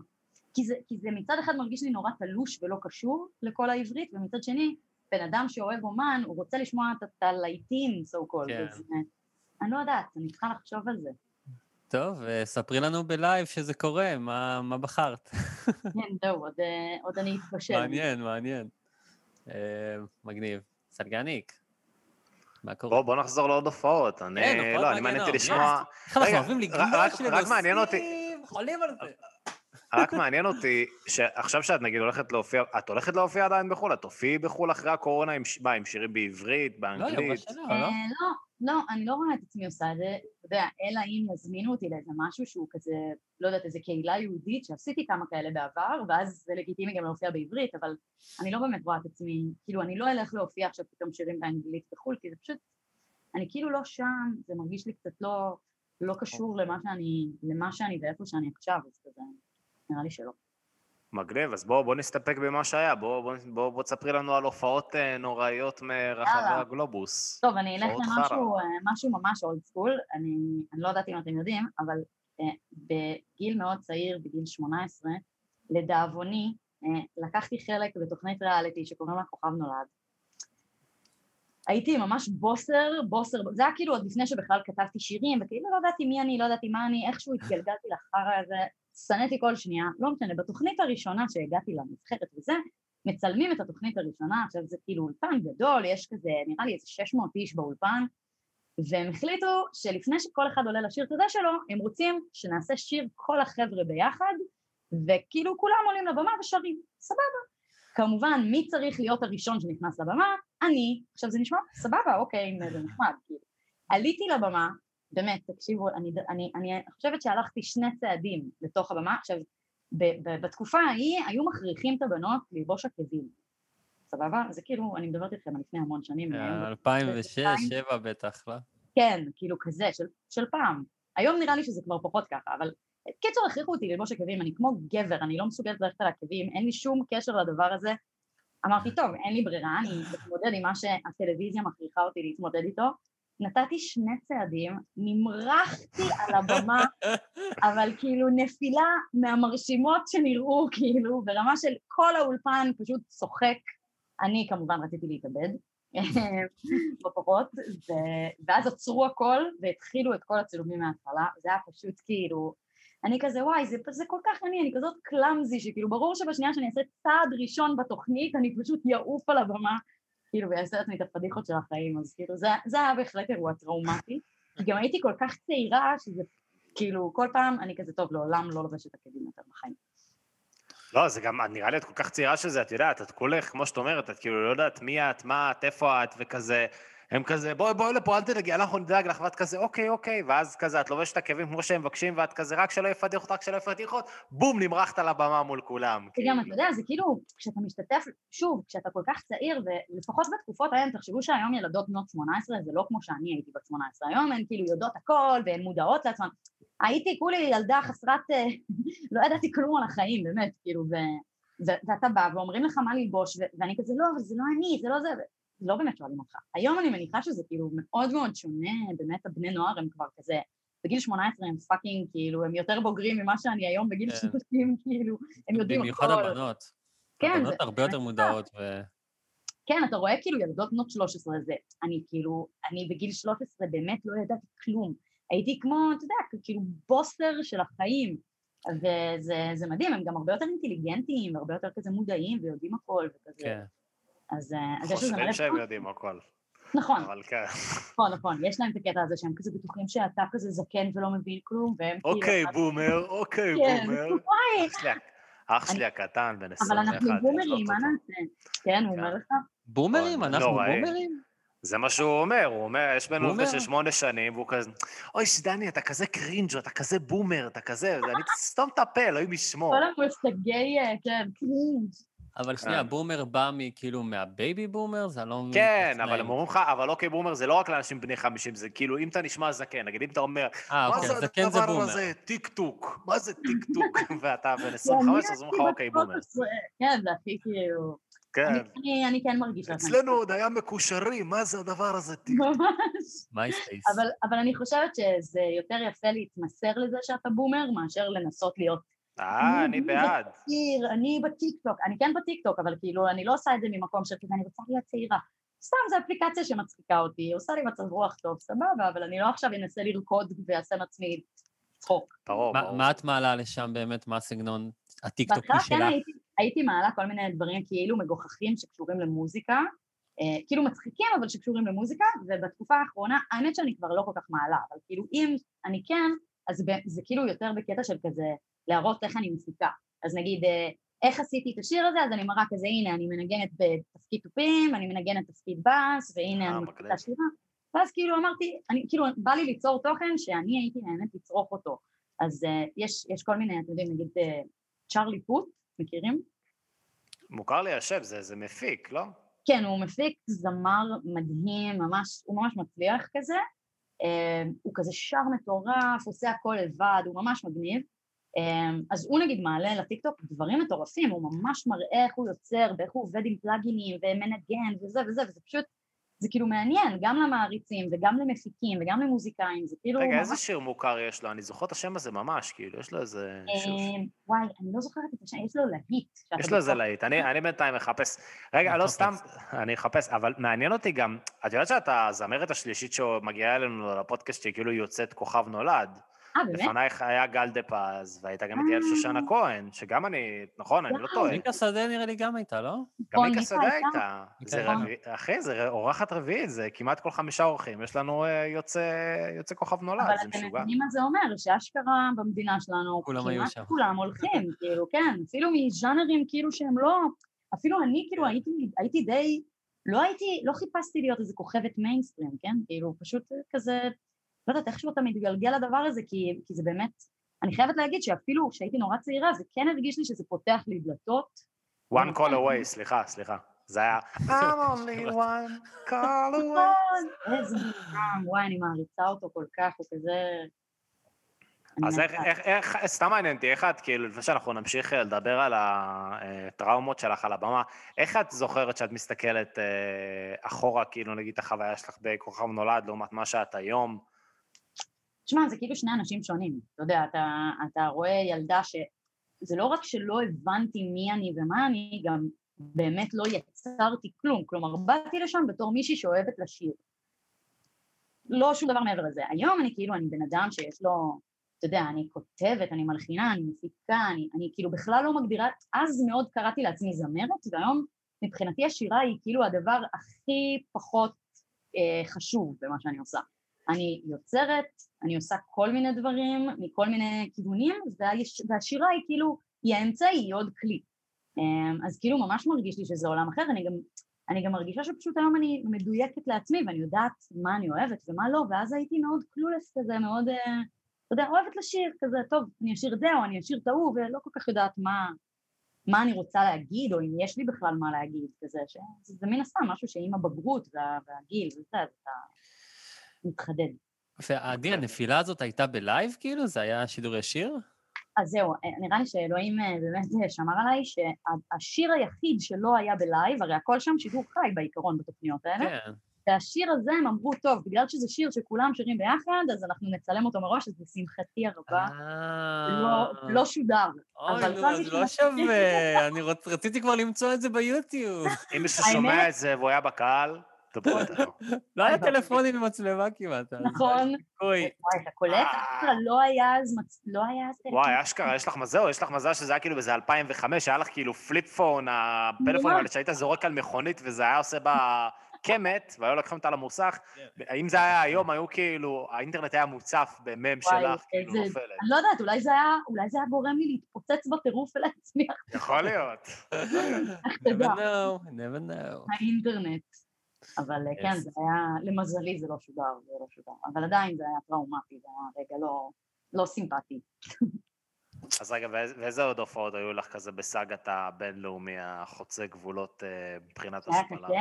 כי זה, כי זה מצד אחד מרגיש לי נורא תלוש ולא קשור לכל העברית, ומצד שני, בן אדם שאוהב אומן, הוא רוצה לשמוע את- הלהיטים, so called. כן. אז, אה, אני לא יודעת, אני צריכה לחשוב על זה. טוב, אה, ספרי לנו בלייב שזה קורה, מה מה בחרת? כן, זהו, עוד, אה, עוד אני אתבשל. מעניין, מעניין. אה, מגניב. סלגניק, מה קורה? בוא, בוא נחזור לעוד הופעות. אני, כן, לא, אני מעניין. אותי לשמוע... איך אנחנו אוהבים אותי- לנושאים, חולים על זה. רק מעניין אותי, שעכשיו שאת נגיד הולכת להופיע, את הולכת להופיע עדיין בחו"ל? את תופיעי בחו"ל אחרי הקורונה עם, מה, עם שירים בעברית, לא, באנגלית? לא? אה, לא, לא, אני לא רואה את עצמי עושה את זה, אתה יודע, אלא אם יזמינו אותי לאיזה משהו שהוא כזה, לא יודעת, איזה קהילה יהודית, שעשיתי כמה כאלה בעבר, ואז זה לגיטימי גם להופיע בעברית, אבל אני לא באמת רואה את עצמי, כאילו, אני לא אלך להופיע עכשיו פתאום שירים באנגלית בחו"ל, כי זה פשוט, אני כאילו לא שם, זה מרגיש לי קצת לא, לא קשור למה שאני, למה שאני ואיפה שאני עכשיו, אז כזה, נראה לי שלא. מגניב, אז בוא, בוא נסתפק במה שהיה, בוא, בוא, בוא, בוא תספרי לנו על הופעות אה, נוראיות מרחבי יאללה. הגלובוס. טוב, אני אלך למשהו. אה, ממש אולד סקול, אני, אני לא יודעת אם אתם יודעים, אבל אה, בגיל מאוד צעיר, בגיל 18, לדאבוני, אה, לקחתי חלק בתוכנית ריאליטי שקוראים לה כוכב נולד. הייתי ממש בוסר, בוסר, זה היה כאילו עוד לפני שבכלל כתבתי שירים, וכאילו לא ידעתי מי אני, לא ידעתי מה אני, איכשהו התגלגלתי לחרא הזה, שנאתי כל שנייה, לא משנה, בתוכנית הראשונה שהגעתי לנבחרת וזה, מצלמים את התוכנית הראשונה, עכשיו זה כאילו אולפן גדול, יש כזה, נראה לי איזה 600 איש באולפן, והם החליטו שלפני שכל אחד עולה לשיר את הזה שלו, הם רוצים שנעשה שיר כל החבר'ה ביחד, וכאילו כולם עולים לבמה ושרים, סבבה. כמובן, מי צריך להיות הראשון שנכנס לבמה? אני. עכשיו זה נשמע סבבה, אוקיי, זה נחמד, כאילו. עליתי לבמה, באמת, תקשיבו, אני, אני, אני חושבת שהלכתי שני צעדים לתוך הבמה, עכשיו, ב- ב- בתקופה ההיא היו מכריחים את הבנות ללבוש עקבים, סבבה? זה כאילו, אני מדברת איתכם לפני המון שנים. היום אה, ב- 2006-2007 בטח, לא? כן, כאילו כזה, של, של פעם. היום נראה לי שזה כבר פחות ככה, אבל קיצור הכריחו אותי ללבוש עקבים, אני כמו גבר, אני לא מסוגלת ללכת על עקבים, אין לי שום קשר לדבר הזה. אמרתי, טוב, אין לי ברירה, אני אתמודד עם מה שהטלוויזיה מכריחה אותי להתמודד איתו. נתתי שני צעדים, נמרחתי על הבמה, אבל כאילו נפילה מהמרשימות שנראו, כאילו, ברמה של כל האולפן פשוט צוחק. אני כמובן רציתי להתאבד, בפחות, ו- ואז עצרו הכל והתחילו את כל הצילומים מההתחלה, זה היה פשוט כאילו, אני כזה וואי זה, זה כל כך אני, אני כזאת קלאמזי שכאילו ברור שבשנייה שאני אעשה צעד ראשון בתוכנית אני פשוט יעוף על הבמה כאילו ויעשה לעצמי את הפדיחות של החיים אז כאילו זה, זה היה בהחלט אירוע טראומטי. גם הייתי כל כך צעירה שזה כאילו כל פעם אני כזה טוב לעולם לא לובשת עקבים יותר בחיים. לא, זה גם, נראה לי את כל כך צעירה שזה, את יודעת, את כולך, כמו שאת אומרת, את כאילו לא יודעת מי את, מה את, איפה את, וכזה, הם כזה, בואי, בואי לפה, אל תדאגי, אנחנו נדאג לך, ואת כזה, אוקיי, אוקיי, ואז כזה, את לובשת עקבים כמו שהם מבקשים, ואת כזה, רק שלא יפדיח אותך, רק שלא יפדיח אותך, בום, נמרחת על הבמה מול כולם. וגם, אתה כאילו. יודע, זה כאילו, כשאתה משתתף, שוב, כשאתה כל כך צעיר, ולפחות בתקופות ההן, תחשבו שהיום ילדות בנות 18, זה לא כמו שאני הייתי בת 18, היום הן כאילו יודעות הכל, והן מודעות לעצמן. הייתי כולי ילדה חסרת, אה, לא ידעתי כלום על החיים, באמת, כאילו, ו, ואתה בא ואומרים לך מה ללבוש, ואני כזה, לא, אבל זה לא אני, זה לא זה, לא באמת שואלים אותך. היום אני מניחה שזה כאילו מאוד מאוד שונה, באמת הבני נוער הם כבר כזה, בגיל 18 הם פאקינג, כאילו, הם יותר בוגרים ממה שאני היום בגיל כן. 30, כאילו, הם יודעים במיוחד הכל. הבנות. כן, הבנות זה- הרבה יותר מודעות, ו... כן, אתה רואה כאילו ילדות בנות 13, זה, אני כאילו, אני בגיל 13 באמת לא ידעתי כלום. הייתי כמו, אתה יודע, כאילו בוסר של החיים. וזה זה מדהים, הם גם הרבה יותר אינטליגנטים, הרבה יותר כזה מודעים ויודעים הכל וכזה. כן. אז, אה, אז יש לזה חושבים מלא שהם פחות. יודעים הכל, נכון, אבל כן. נכון, נכון, יש להם את הקטע הזה שהם כזה בטוחים שאתה כזה זקן ולא מבין כלום, והם כאילו... אוקיי, בומר, אוקיי, כן, בומר. אח שלי- הקטן, בן 21. אבל אנחנו בומרים, מה. נעשה? כן, הוא כן. אומר לך? בומרים? אנחנו. בומרים? זה מה שהוא אומר, הוא אומר, יש בינינו boomer? של שמונה שנים, והוא כזה, אוי, דני, אתה כזה cringe, אתה כזה boomer, אתה כזה, ואני סתום את הפה, אלוהים ישמור. כל המושגי, אה, כן, cringe. אבל שנייה, boomer בא מכאילו מה baby boomers? אני לא. כן, אבל. הם אומרים לך, אבל אוקיי, boomer זה לא רק לאנשים בני 50, זה כאילו, אם אתה נשמע זקן, נגיד אם אתה אומר, מה זה זה הדבר boomer. הזה, טיק טוק, מה זה טיק טוק, ואתה בן אני 25, אז אומרים לך, אוקיי, boomer. 13, כן, זה הכי כאילו... כן. אני- כן מרגישה... אצלנו עוד היה מקושרים, מה זה הדבר הזה? ממש. אבל אני חושבת שזה יותר יפה להתמסר לזה שאתה בומר, מאשר לנסות להיות אה, אני בעד. צעיר, אני בטיקטוק, אני כן בטיקטוק, אבל כאילו, אני לא עושה את זה ממקום של כזה, אני רוצה להיות צעירה. סתם, זו אפליקציה שמצחיקה אותי, עושה לי מצב רוח טוב, סבבה, אבל אני לא עכשיו אנסה לרקוד ואעשה מעצמי צחוק. ברור, מה- ברור. מה את מעלה לשם באמת? מה הסגנון הטיקטוקי בהתחלה כן שלך? הייתי, הייתי מעלה כל מיני דברים כאילו מגוחכים שקשורים למוזיקה, אה, כאילו מצחיקים אבל שקשורים למוזיקה, ובתקופה האחרונה, האמת שאני כבר לא כל כך מעלה, אבל כאילו אם אני כן, אז ב- זה כאילו יותר בקטע של כזה להראות איך אני מפיקה. אז נגיד, אה, איך עשיתי את השיר הזה, אז אני מראה כזה, הנה, אני מנגנת בתפקיד תופים, אני מנגנת תפקיד בס, והנה אה, אני. מפיקה שירה. ואז כאילו אמרתי, אני, כאילו, בא לי ליצור תוכן שאני הייתי נהנית לצרוך אותו. אז uh, יש, יש כל מיני, אתם יודעים, נגיד uh, צ'ארלי פוט, מכירים? מוכר לי השם, זה זה מפיק, לא? כן, הוא מפיק זמר מדהים, ממש, הוא ממש מצליח כזה. אה, הוא כזה שר מטורף, עושה הכל לבד, הוא ממש מגניב. אה, אז הוא נגיד מעלה לטיקטוק דברים מטורפים, הוא ממש מראה איך הוא יוצר ואיך הוא עובד עם פלאגינים ומנגן וזה וזה, וזה פשוט, זה כאילו מעניין, גם למעריצים וגם למפיקים וגם למוזיקאים, זה כאילו רגע, ממש... איזה שיר מוכר יש לו? אני זוכר את השם הזה ממש, כאילו, יש לו איזה שיר. אה, וואי, אני לא זוכרת את השם, יש לו להיט. יש לו איזה להיט, אני אני בינתיים מחפש. רגע, לא. סתם, אני אחפש, אבל מעניין אותי גם, את יודעת שאת הזמרת השלישית שמגיעה אלינו לפודקאסט, שהיא כאילו יוצאת כוכב נולד. אה, באמת? לפנייך היה גל דה פז, והייתה גם איתי על שושנה אה. כהן, שגם אני, נכון, אני לא. טועה. מיקה שדה נראה לי גם הייתה, לא? גם נכון, מיקה שדה הייתה. אחי, זה אורחת רביעית, זה כמעט כל חמישה אורחים. יש לנו אה, יוצא יוצא כוכב נולד, אבל זה אתם משוגע. מבינים מה זה אומר, שאשכרה במדינה שלנו, כולם היו כמעט שם. כולם הולכים, כאילו, כן, אפילו מז'אנרים כאילו שהם לא, אפילו אני כאילו הייתי, הייתי די, לא הייתי, לא חיפשתי להיות איזה כוכבת מיינסטרים, כן? כאילו, פשוט כזה, לא יודעת, איכשהו אתה מתגלגל לדבר הזה, כי, כי זה באמת, אני חייבת להגיד שאפילו כשהייתי נורא צעירה, זה כן הרגיש לי שזה פותח לי דלתות. one call away, סליחה, סליחה. זה היה I'm only one call away. נכון, איזה מוקדם, וואי, אני מעריצה אותו כל כך, הוא כזה... אז איך. איך, איך, סתם מעניין אותי, איך את, כאילו, לפני שאנחנו נמשיך אה, לדבר על הטראומות שלך על הבמה, איך את זוכרת שאת מסתכלת אה, אחורה, כאילו, נגיד, החוויה שלך בכוכב נולד, לעומת מה שאת היום? תשמע, זה כאילו שני אנשים שונים. אתה יודע, אתה, אתה רואה ילדה ש... זה לא רק שלא הבנתי מי אני ומה אני, גם באמת לא יצרתי כלום. כלומר, באתי לשם בתור מישהי שאוהבת לשיר. לא שום דבר מעבר לזה. היום אני כאילו, אני בן אדם שיש לו, אתה יודע, אני כותבת, אני מלחינה, אני מפיקה, אני, אני כאילו בכלל לא מגדירה, אז מאוד קראתי לעצמי זמרת, והיום מבחינתי השירה היא כאילו הדבר הכי פחות אה, חשוב במה שאני עושה. אני יוצרת, אני עושה כל מיני דברים מכל מיני כיוונים, והשירה היא כאילו, היא האמצעי, היא עוד כלי. אמ, אז כאילו ממש מרגיש לי שזה עולם אחר, אני גם, אני גם מרגישה שפשוט היום אני מדויקת לעצמי ואני יודעת מה אני אוהבת ומה לא, ואז הייתי מאוד קלולס כזה, מאוד, אה, אתה יודע, אוהבת לשיר כזה, טוב, אני אשיר זה או אני אשיר את ההוא, ולא כל כך יודעת מה, מה אני רוצה להגיד, או אם יש לי בכלל מה להגיד, כזה, שזה מן הסתם משהו שעם הבגרות וה, והגיל וזה, אז אתה מתחדד. ועדי, הנפילה הזאת הייתה ב live, כאילו? זה היה שידור ישיר? אז זהו, אה, נראה לי שאלוהים אה, באמת אה, שמר עליי שהשיר היחיד שלא היה ב live, הרי הכל שם שידור חי בעיקרון בתוכניות האלה, כן. והשיר הזה הם אמרו, טוב, בגלל שזה שיר שכולם שרים ביחד, אז אנחנו נצלם אותו מראש, אז לשמחתי הרבה, לא, לא שודר. אבל אוי, נו, אז לא שווה, אני רציתי כבר למצוא את זה ב YouTube. אם מישהו שומע את זה והוא היה בקהל, דברו איתנו. לא היה טלפונים עם מצלמה כמעט. אז נכון. וואי, אתה קולט? אה. לא היה אז, מצ- לא היה אז... טלפון. וואי, אשכרה, יש לך מזל, יש לך מזל שזה היה כאילו באיזה 2005, היה לך כאילו פליפ פון, הפלאפון ממש. האלה שהיית זורק על מכונית וזה היה עושה בה קמת, והיו לוקחים אותה למוסך. אם זה היה היום, היו כאילו, האינטרנט היה מוצף במם שלך, כאילו נופלת. אני לא יודעת, אולי זה היה, גורם לי להתפוצץ בטירוף ולהצמיח יכול להיות. איך never תדע, know, never know. האינטרנט. אבל אה, כן. זה היה, למזלי זה לא שודר, זה לא שודר. אבל עדיין זה היה טראומטי, זה היה רגע לא, לא סימפטי. אז רגע, ואיזה עוד הופעות היו לך כזה בסאגת הבינלאומי החוצה גבולות אה, מבחינת השפלה? כזה.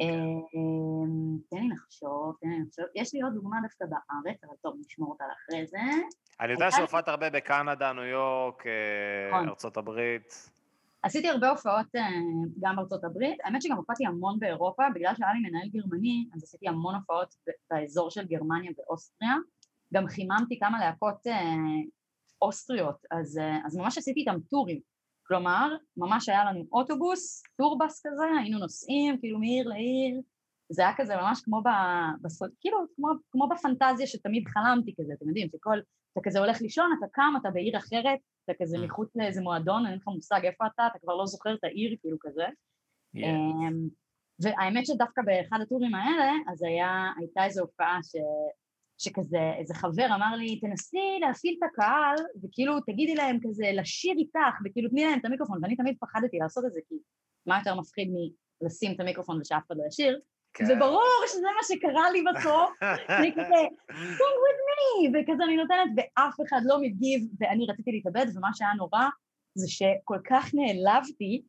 אמ, תן לי לחשוב, תן לי לחשוב. יש לי עוד דוגמה דווקא בארץ, אבל טוב, נשמור אותה לאחרי זה. אני יודע שהופעת הרבה בקנדה, ניו יורק, אה, נכון. ארצות הברית. עשיתי הרבה הופעות אה, גם בארצות הברית, האמת שגם הופעתי המון באירופה, בגלל שהיה לי מנהל גרמני, אז עשיתי המון הופעות באזור של גרמניה ואוסטריה, גם חיממתי כמה להקות אה, אוסטריות, אז, אה, אז ממש עשיתי איתם טורים, כלומר, ממש היה לנו אוטובוס, טורבס כזה, היינו נוסעים כאילו מעיר לעיר, זה היה כזה ממש כמו, ב, בסוד, כאילו, כמו, כמו בפנטזיה שתמיד חלמתי כזה, אתם יודעים, שכל, אתה כזה הולך לישון, אתה קם, אתה בעיר אחרת, אתה כזה Mm. מחוץ לאיזה מועדון, אין לך מושג איפה אתה, אתה כבר לא זוכר את העיר, כאילו כזה. Yeah. אמ, והאמת שדווקא באחד הטורים האלה, אז היה, הייתה איזו הופעה ש, שכזה, איזה חבר אמר לי, תנסי להפעיל את הקהל, וכאילו תגידי להם כזה לשיר איתך, וכאילו תני להם את המיקרופון, ואני תמיד פחדתי לעשות את זה, כי מה יותר מפחיד מלשים את המיקרופון ושאף אחד לא ישיר, כן. וברור שזה מה שקרה לי בסוף, אני כזה, sing with me, וכזה אני נותנת, ואף אחד לא מגיב, ואני רציתי להתאבד, ומה שהיה נורא, זה שכל כך נעלבתי,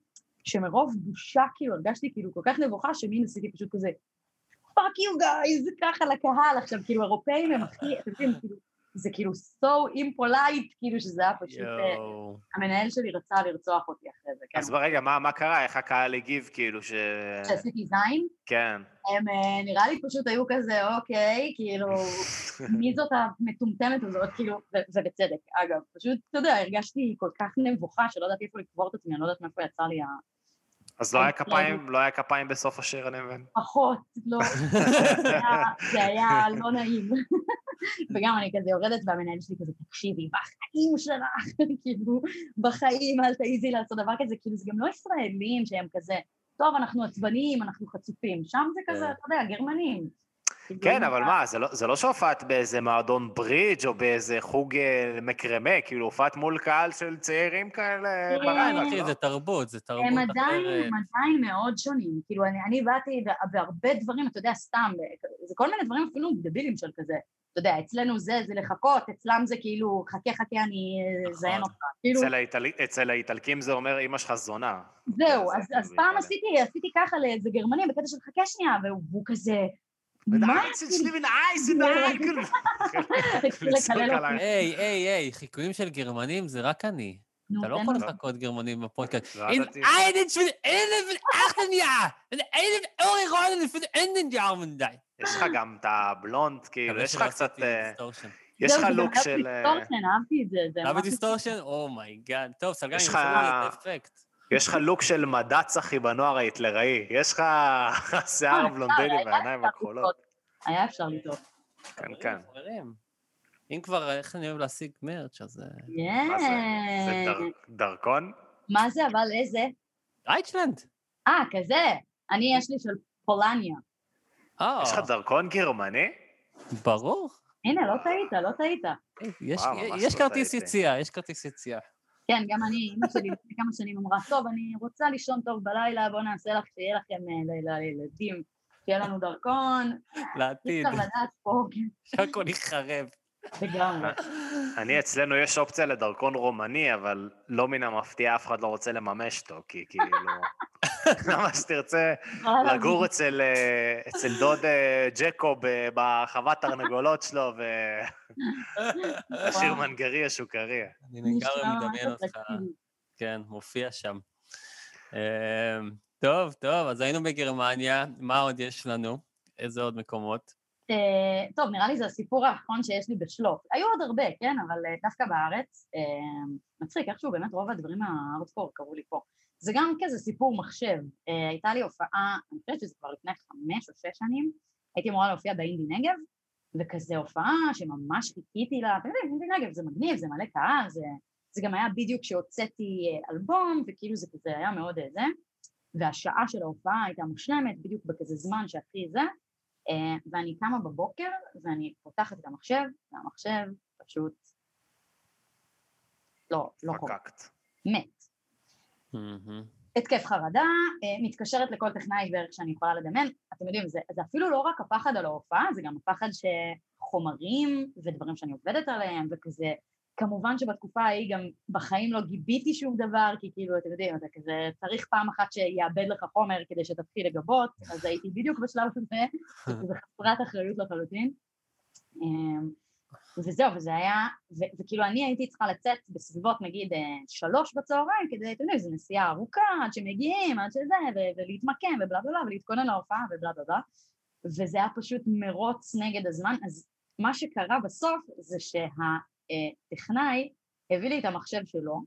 שמרוב בושה כאילו הרגשתי כאילו כל כך נבוכה, שמין עשיתי פשוט כזה, fuck you guys, ככה לקהל, עכשיו כאילו אירופאים הם הכי, אתם יודעים, כאילו, זה כאילו so impolite, כאילו שזה היה פשוט, אה, יואו. המנהל שלי רצה לרצוח אותי אחרי זה, כן, אז רגע, מה מה קרה? איך הקהל הגיב, כאילו, ש... כשעשיתי זין, כן. הם אה, נראה לי פשוט היו כזה, אוקיי, כאילו, מי זאת המטומטמת הזאת, כאילו, ובצדק, אגב, פשוט, אתה יודע, הרגשתי כל כך נבוכה שלא ידעתי איפה לקבור את עצמי, אני לא יודעת מאיפה יצא לי אז לא היה אני- כפיים, לא היה כפיים בסוף השיר, אני מבין. הפחות, לא, זה היה- זה היה לא נעים. וגם אני כזה יורדת והמנהל שלי כזה, תקשיבי, בחיים שלך, כאילו, בחיים אל תעיזי לעשות דבר כזה, כאילו, זה גם לא ישראלים שהם כזה, טוב, אנחנו עצבניים, אנחנו חצופים, שם זה כזה, כן. אתה יודע, גרמנים. כן, אבל מה, זה לא- זה לא שהופעת באיזה מועדון ברידג' או באיזה חוג אה, מקרמה, כאילו הופעת מול קהל של צעירים כאלה כן, בריינה, אחי? זה תרבות, זה תרבות הם עדיין, אחרת. הם עדיין מאוד שונים. כאילו, אני, אני באתי בהרבה דברים, אתה יודע, סתם, ב- זה כל מיני דברים אפילו דבילים של כזה. אתה יודע, אצלנו זה, זה לחכות, אצלם זה כאילו, חכה חכה, אני נכון. אזיין אותך. כאילו, אצל האיטל- אצל האיטלקים זה אומר, אמא שלך זונה. זהו, זה אז, כאילו אז פעם. עשיתי, עשיתי ככה לאיזה גרמני בקטע של חכה שנייה, והוא כזה, מה? התחיל לקלל אותי. היי, היי, היי, חיקויים של גרמנים זה רק אני. אתה לא יכול. לחכות גרמנים בפודקאסט. לא אין einen für einen achten Jahr, einen eure Rollen für einen Jahr די. יש לך גם את הבלונד, כאילו, יש לך קצת... אה, יש לך לוק היה של... אה, דיסטורשן, אהבתי את זה. זה אהב ממש- דיסטורשן? אומייגאד. טוב, סלגן, יש אני לך- את האפקט. יש לך לוק של מד"צ, אחי, בנוער ההיטלראי. יש לך שיער אה, בלונדיני והעיניים הכחולות. היה אפשר לטעות. כן, כן. אם כבר, איך אני אוהב להשיג מרץ', אז... אה, מה זה? דרכון? מה זה, אבל איזה? רייטשלנד. אה, כזה. אני, יש לי של פולניה. אה, יש לך דרכון גרמני? ברור. הנה, לא טעית, לא טעית. יש- לא כרטיס. יציאה, יש כרטיס יציאה. כן, גם אני, אמא שלי לפני כמה שנים אמרה, טוב, אני רוצה לישון טוב בלילה, בואו נעשה לך, שיהיה לכם אה, ל- לילדים, שיהיה לנו דרכון. אי לעתיד, אפשר לדעת פה, כן, שהכל ייחרב. לגמרי. אני, אצלנו יש אופציה לדרכון רומני, אבל לא מן המפתיע, אף אחד לא רוצה לממש אותו, כי כאילו... למה שתרצה לגור אצל, אה, אצל דוד אה, ג'קוב אה, בחוות תרנגולות שלו ולשיר. מנגריה שוקריה. אני לגמרי נשמע מדמיין ממש אותך. כן, מופיע שם. אמ, טוב, טוב, אז היינו בגרמניה, מה עוד יש לנו? איזה עוד מקומות? אה, טוב, נראה לי זה הסיפור האחרון שיש לי בשלוף. היו עוד הרבה, כן, אבל דווקא בארץ, אה, מצחיק, איכשהו באמת רוב הדברים מהארדקור קרו לי פה. זה גם כזה סיפור מחשב. אה, הייתה לי הופעה, אני חושבת שזה כבר לפני חמש או שש שנים, הייתי אמורה להופיע באינדי נגב, וכזה הופעה שממש חיכיתי לה, אתם יודעים, אינדי נגב זה מגניב, זה מלא קהל, זה, זה גם היה בדיוק כשהוצאתי אה, אלבום, וכאילו זה כזה היה מאוד אה, זה, והשעה של ההופעה הייתה מושלמת, בדיוק בכזה זמן שהכי זה, אה, ואני קמה בבוקר ואני פותחת את המחשב, והמחשב פשוט לא, לא קורה. מת. התקף חרדה, אה, מתקשרת לכל טכנאי בערך שאני יכולה לדמיין, אתם יודעים, זה, זה אפילו לא רק הפחד על ההופעה, זה גם הפחד שחומרים ודברים שאני עובדת עליהם, וכזה כמובן שבתקופה ההיא גם בחיים לא גיביתי שום דבר, כי כאילו, אתם יודעים, אתה כזה צריך פעם אחת שיאבד לך חומר כדי שתתחיל לגבות, אז הייתי בדיוק בשלב הזה, זה חסרת אחריות לחלוטין. וזהו, וזה היה, ו- וכאילו אני הייתי צריכה לצאת בסביבות נגיד אה, שלוש בצהריים כדי, אתם יודעים, זו נסיעה ארוכה עד שמגיעים, עד שזה, ו- ולהתמקם ובלה בלה בלה, ולהתכונן להופעה ובלה בלה בלה, וזה היה פשוט מרוץ נגד הזמן, אז מה שקרה בסוף זה שהטכנאי הביא לי את המחשב שלו,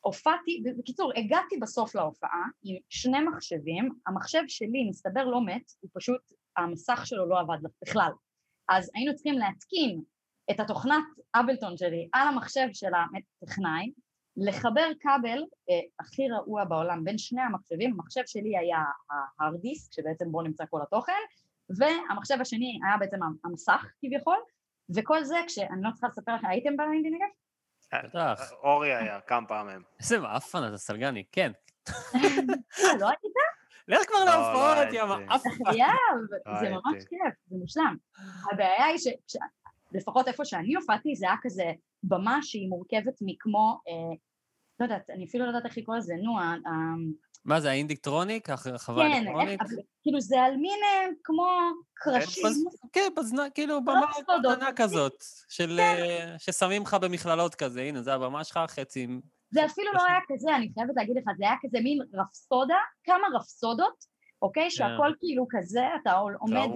הופעתי, בקיצור, הגעתי בסוף להופעה עם שני מחשבים, המחשב שלי מסתבר לא מת, הוא פשוט, המסך שלו לא עבד בכלל. אז היינו צריכים להתקין את התוכנת אבלטון שלי על המחשב של הטכנאי, לחבר כבל אה, הכי רעוע בעולם בין שני המחשבים, המחשב שלי היה ההארד דיסק שבעצם בו נמצא כל התוכן, והמחשב השני היה בעצם המסך כביכול, וכל זה כשאני לא צריכה לספר לכם, הייתם באינדי נגב? בטח. אורי היה כמה פעמים. איזה מאפן אתה סלגני, כן. אה, לא הייתי לך כבר לא, לא להופעות, יא הייתי. מאפן. לא זה ממש. כיף, זה מושלם. הבעיה היא שלפחות איפה שאני הופעתי זה היה כזה במה שהיא מורכבת מכמו, אה, לא יודעת, אני אפילו לא יודעת איך לקרוא לזה, נו, ה- ה- מה זה, האינדיקטרוניק? החוויה כן, האלקטרונית? אבל כאילו זה על מין אה, כמו קרשים, בז- כן, בזנה, כאילו, במה. קטנה כזאת, של, אה, ששמים לך במכללות כזה, הנה, זה הבמה שלך, חצי... זה אפילו לא היה כזה, אני חייבת להגיד לך, זה היה כזה מין רפסודה, כמה רפסודות, אוקיי? שהכל כאילו כזה, אתה עומד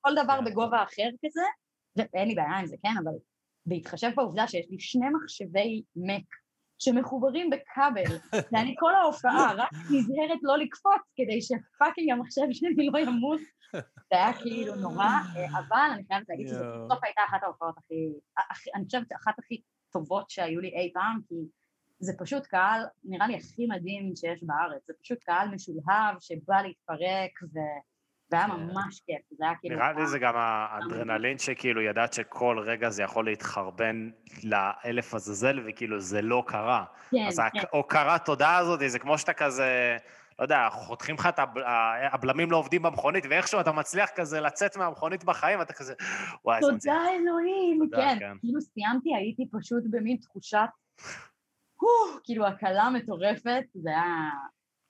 כל דבר כן. בגובה אחר כזה, ואין לי בעיה עם זה, כן, אבל בהתחשב בעובדה שיש לי שני מחשבי מק שמחוברים בכבל, ואני כל ההופעה רק נזהרת לא לקפוץ כדי שפאקינג המחשב שלי לא ימות, זה היה כאילו נורא, אה, אבל אני חייבת להגיד שזו. בסוף הייתה אחת ההופעות הכי- אני חושבת אחת הכי טובות שהיו לי אי פעם, כי זה פשוט קהל, נראה לי הכי מדהים שיש בארץ, זה פשוט קהל משולהב שבא להתפרק, ו... והיה כן. ממש כיף, זה היה כאילו... נראה לי זה גם האדרנלין שכאילו ידעת שכל רגע זה יכול להתחרבן לאלף עזאזל, וכאילו זה לא קרה. כן, אז כן, ההוקרת תודה הזאת, זה כמו שאתה כזה, לא יודע, חותכים לך את הבלמים לא עובדים במכונית, ואיכשהו אתה מצליח כזה לצאת מהמכונית בחיים, אתה כזה, וואי, איזה מצליח. תודה אלוהים, כן, כן. כאילו סיימתי, הייתי פשוט במין תחושת, כאילו הקלה מטורפת, זה היה...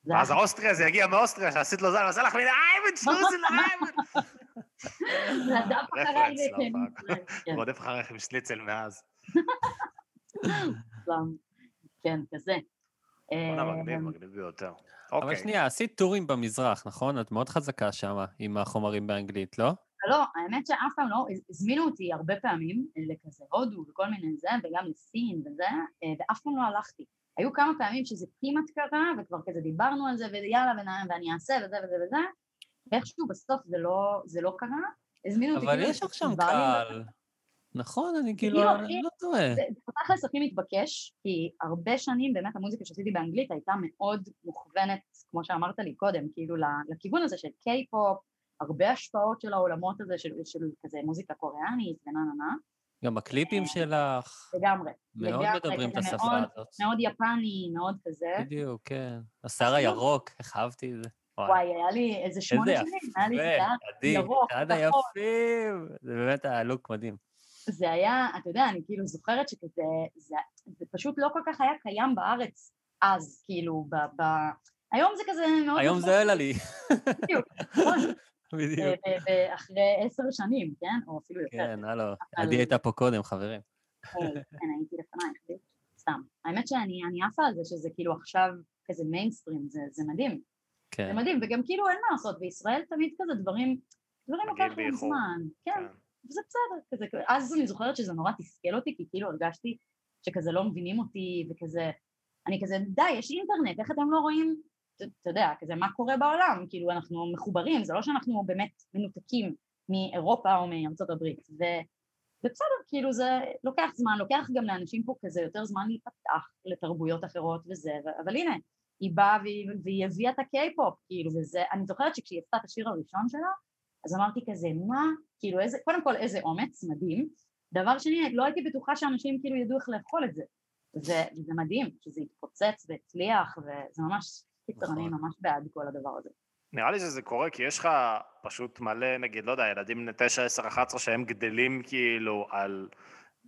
זה היה ואז האוסטרי הזה יגיע מאוסטריה, שעשית לו זין, ועושה לך מילה, אייבן, פוזן, אייבן. רדף אחריי רודף אחריך עם שניצל מאז. כן, כזה. אה, מגניב, מגניב ביותר. אבל אוקיי. שנייה, עשית טורים במזרח, נכון? את מאוד חזקה שם עם החומרים באנגלית, לא? לא, האמת שאף פעם לא, הזמינו אותי הרבה פעמים לכזה הודו וכל מיני זה, וגם לסין וזה, אה, ואף פעם לא הלכתי. היו כמה פעמים שזה כמעט קרה, וכבר כזה דיברנו על זה, ויאללה, ונ- ואני אעשה וזה וזה וזה, ואיכשהו בסוף זה לא, זה לא קרה. הזמינו אותי אבל כאילו יש לך שם קהל. נכון, אני כאילו, כאילו, אני לא טועה. זה תכלס הכי מתבקש, כי הרבה שנים באמת המוזיקה שעשיתי באנגלית הייתה מאוד מוכוונת, כמו שאמרת לי קודם, כאילו לכיוון הזה של קיי-פופ, הרבה השפעות של העולמות הזה של, של כזה מוזיקה קוריאנית ונה נה נה, גם הקליפים שלך לגמרי. מאוד לגמרי, מדברים את השפה מאוד- הזאת. מאוד יפני, מאוד כזה. בדיוק, כן. השיער הירוק, איך אהבתי את זה. וואי, היה לי איזה שמונה שנים, היה לי שיער ירוק, אחד כחול. היפים. זה באמת היה לוק מדהים. זה היה, אתה יודע, אני כאילו זוכרת שכזה, זה, זה פשוט לא כל כך היה קיים בארץ אז, כאילו, ב... ב... היום זה כזה מאוד... היום זה אלא לי. בדיוק, נכון, בדיוק. ב- ב- ב- אחרי עשר שנים, כן? או אפילו יותר. כן, הלו. עדי הייתה פה קודם, חברים. כן, הייתי לפנייך. סתם. האמת שאני אני עפה על זה שזה כאילו עכשיו כזה מיינסטרים, זה, זה מדהים. זה כן. מדהים, וגם כאילו אין מה לעשות, בישראל תמיד כזה דברים, דברים לוקח להם. זמן. כן, כן. וזה בסדר. כזה, אז אני זוכרת שזה נורא תסכל אותי, כי כאילו הרגשתי שכזה לא מבינים אותי, וכזה, אני כזה, די, יש אינטרנט, איך אתם לא רואים, אתה יודע, כזה, מה קורה בעולם? כאילו, אנחנו מחוברים, זה לא שאנחנו באמת מנותקים מאירופה או מארצות הברית. ו... ובסדר, כאילו זה לוקח זמן, לוקח גם לאנשים פה כזה יותר זמן להיפתח לתרבויות אחרות וזה, אבל הנה, היא באה והיא, הביאה את הקיי-פופ, כאילו, וזה, אני זוכרת שכשהיא עשתה את השיר הראשון שלה, אז אמרתי כזה, מה, כאילו, איזה, קודם כל איזה אומץ, מדהים, דבר שני, לא הייתי בטוחה שאנשים כאילו ידעו איך לאכול את זה, ו- וזה מדהים, שזה התפוצץ והצליח, וזה ממש, קיצר, נכון. אני ממש בעד כל הדבר הזה. נראה לי שזה קורה כי יש לך פשוט מלא, נגיד, לא יודע, ילדים בני 9, 10, 11 שהם גדלים כאילו על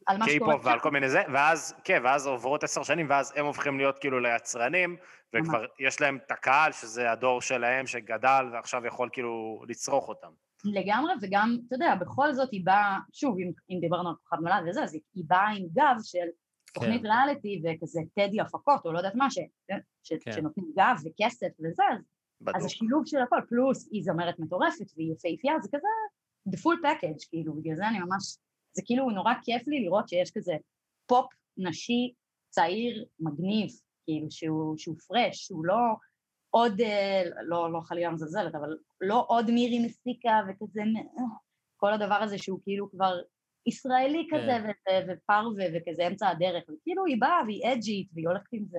על מה שקורה קיי-פופ ועל כל מיני זה, ואז, כן, ואז עוברות עשר שנים, ואז הם הופכים להיות כאילו ליצרנים, וכבר יש להם את הקהל, שזה הדור שלהם שגדל, ועכשיו יכול כאילו לצרוך אותם. לגמרי, וגם, אתה יודע, בכל זאת היא באה, שוב, אם, אם דיברנו על כוכב נולד וזה, אז היא באה עם גב של תוכנית כן. ריאליטי וכזה טדי הפקות, או לא יודעת מה, ש, ש, כן. שנותנים גב וכסף וזה, אז, אז בדוק. השילוב של הכל, פלוס היא זמרת מטורפת והיא יפהפייה, זה כזה the full package, כאילו, בגלל זה אני ממש, זה כאילו נורא כיף לי לראות שיש כזה פופ נשי צעיר, מגניב, כאילו, שהוא, שהוא פרש, שהוא לא עוד, אה, לא, לא חלילה מזלזלת, אבל לא עוד מירי מסיקה וכזה, אה, כל הדבר הזה שהוא כאילו כבר ישראלי כן. כזה, ו- ופרווה וכזה אמצע הדרך, וכאילו היא באה והיא אג'ית והיא הולכת עם זה,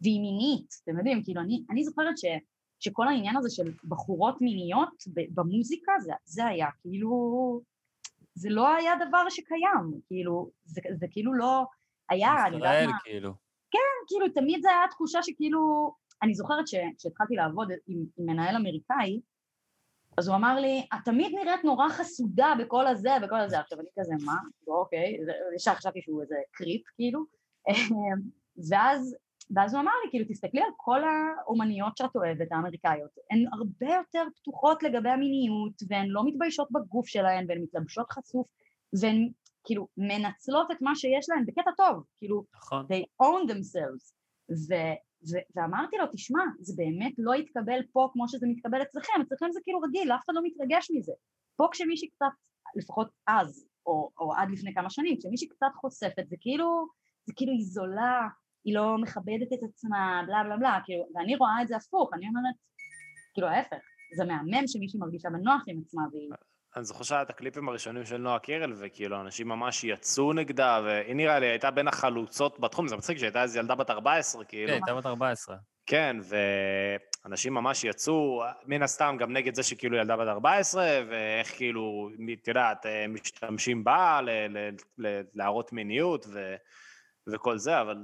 והיא מינית, אתם יודעים, כאילו אני, אני זוכרת ש, שכל העניין הזה של בחורות מיניות במוזיקה, זה, זה היה כאילו, זה לא היה דבר שקיים, כאילו, זה, זה כאילו לא היה, אני יודעת ישראל, מה, כאילו. כאילו תמיד זה היה תחושה שכאילו, אני זוכרת שכשהתחלתי לעבוד עם, עם מנהל אמריקאי, אז הוא אמר לי, את תמיד נראית נורא חסודה בכל הזה, בכל הזה. עכשיו אני כזה, מה? אוקיי, ישר חשבתי שהוא איזה קריפ, כאילו. ואז, ואז הוא אמר לי, כאילו, תסתכלי על כל האומניות שאת אוהבת, האמריקאיות, הן הרבה יותר פתוחות לגבי המיניות, והן לא מתביישות בגוף שלהן, והן מתלבשות חשוף, והן כאילו מנצלות את מה שיש להן בקטע טוב, כאילו, נכון. they own themselves. ו, ו, ואמרתי לו, תשמע, זה באמת לא יתקבל פה כמו שזה מתקבל אצלכם, אצלכם זה כאילו רגיל, אף אחד לא מתרגש מזה. פה כשמישהי קצת, לפחות אז, או, או עד לפני כמה שנים, כשמישהי קצת חושפת, זה כאילו, זה כאילו היא זולה, היא לא מכבדת את עצמה, בלה בלה בלה, כאילו, ואני רואה את זה הפוך, אני אומרת, כאילו ההפך, זה מהמם שמישהי מרגישה בנוח עם עצמה והיא... אני זוכר שהיה את הקליפים הראשונים של נועה קירל, וכאילו אנשים ממש יצאו נגדה, והיא נראה לי הייתה בין החלוצות בתחום, זה מצחיק שהייתה איזו ילדה בת 14, כאילו. כן, הייתה בת 14. כן, ואנשים ממש יצאו, מן הסתם גם נגד זה שכאילו ילדה בת 14, ואיך כאילו, את יודעת, אה, משתמשים בה ל- ל- ל- להראות מיניות ו... וכל זה, אבל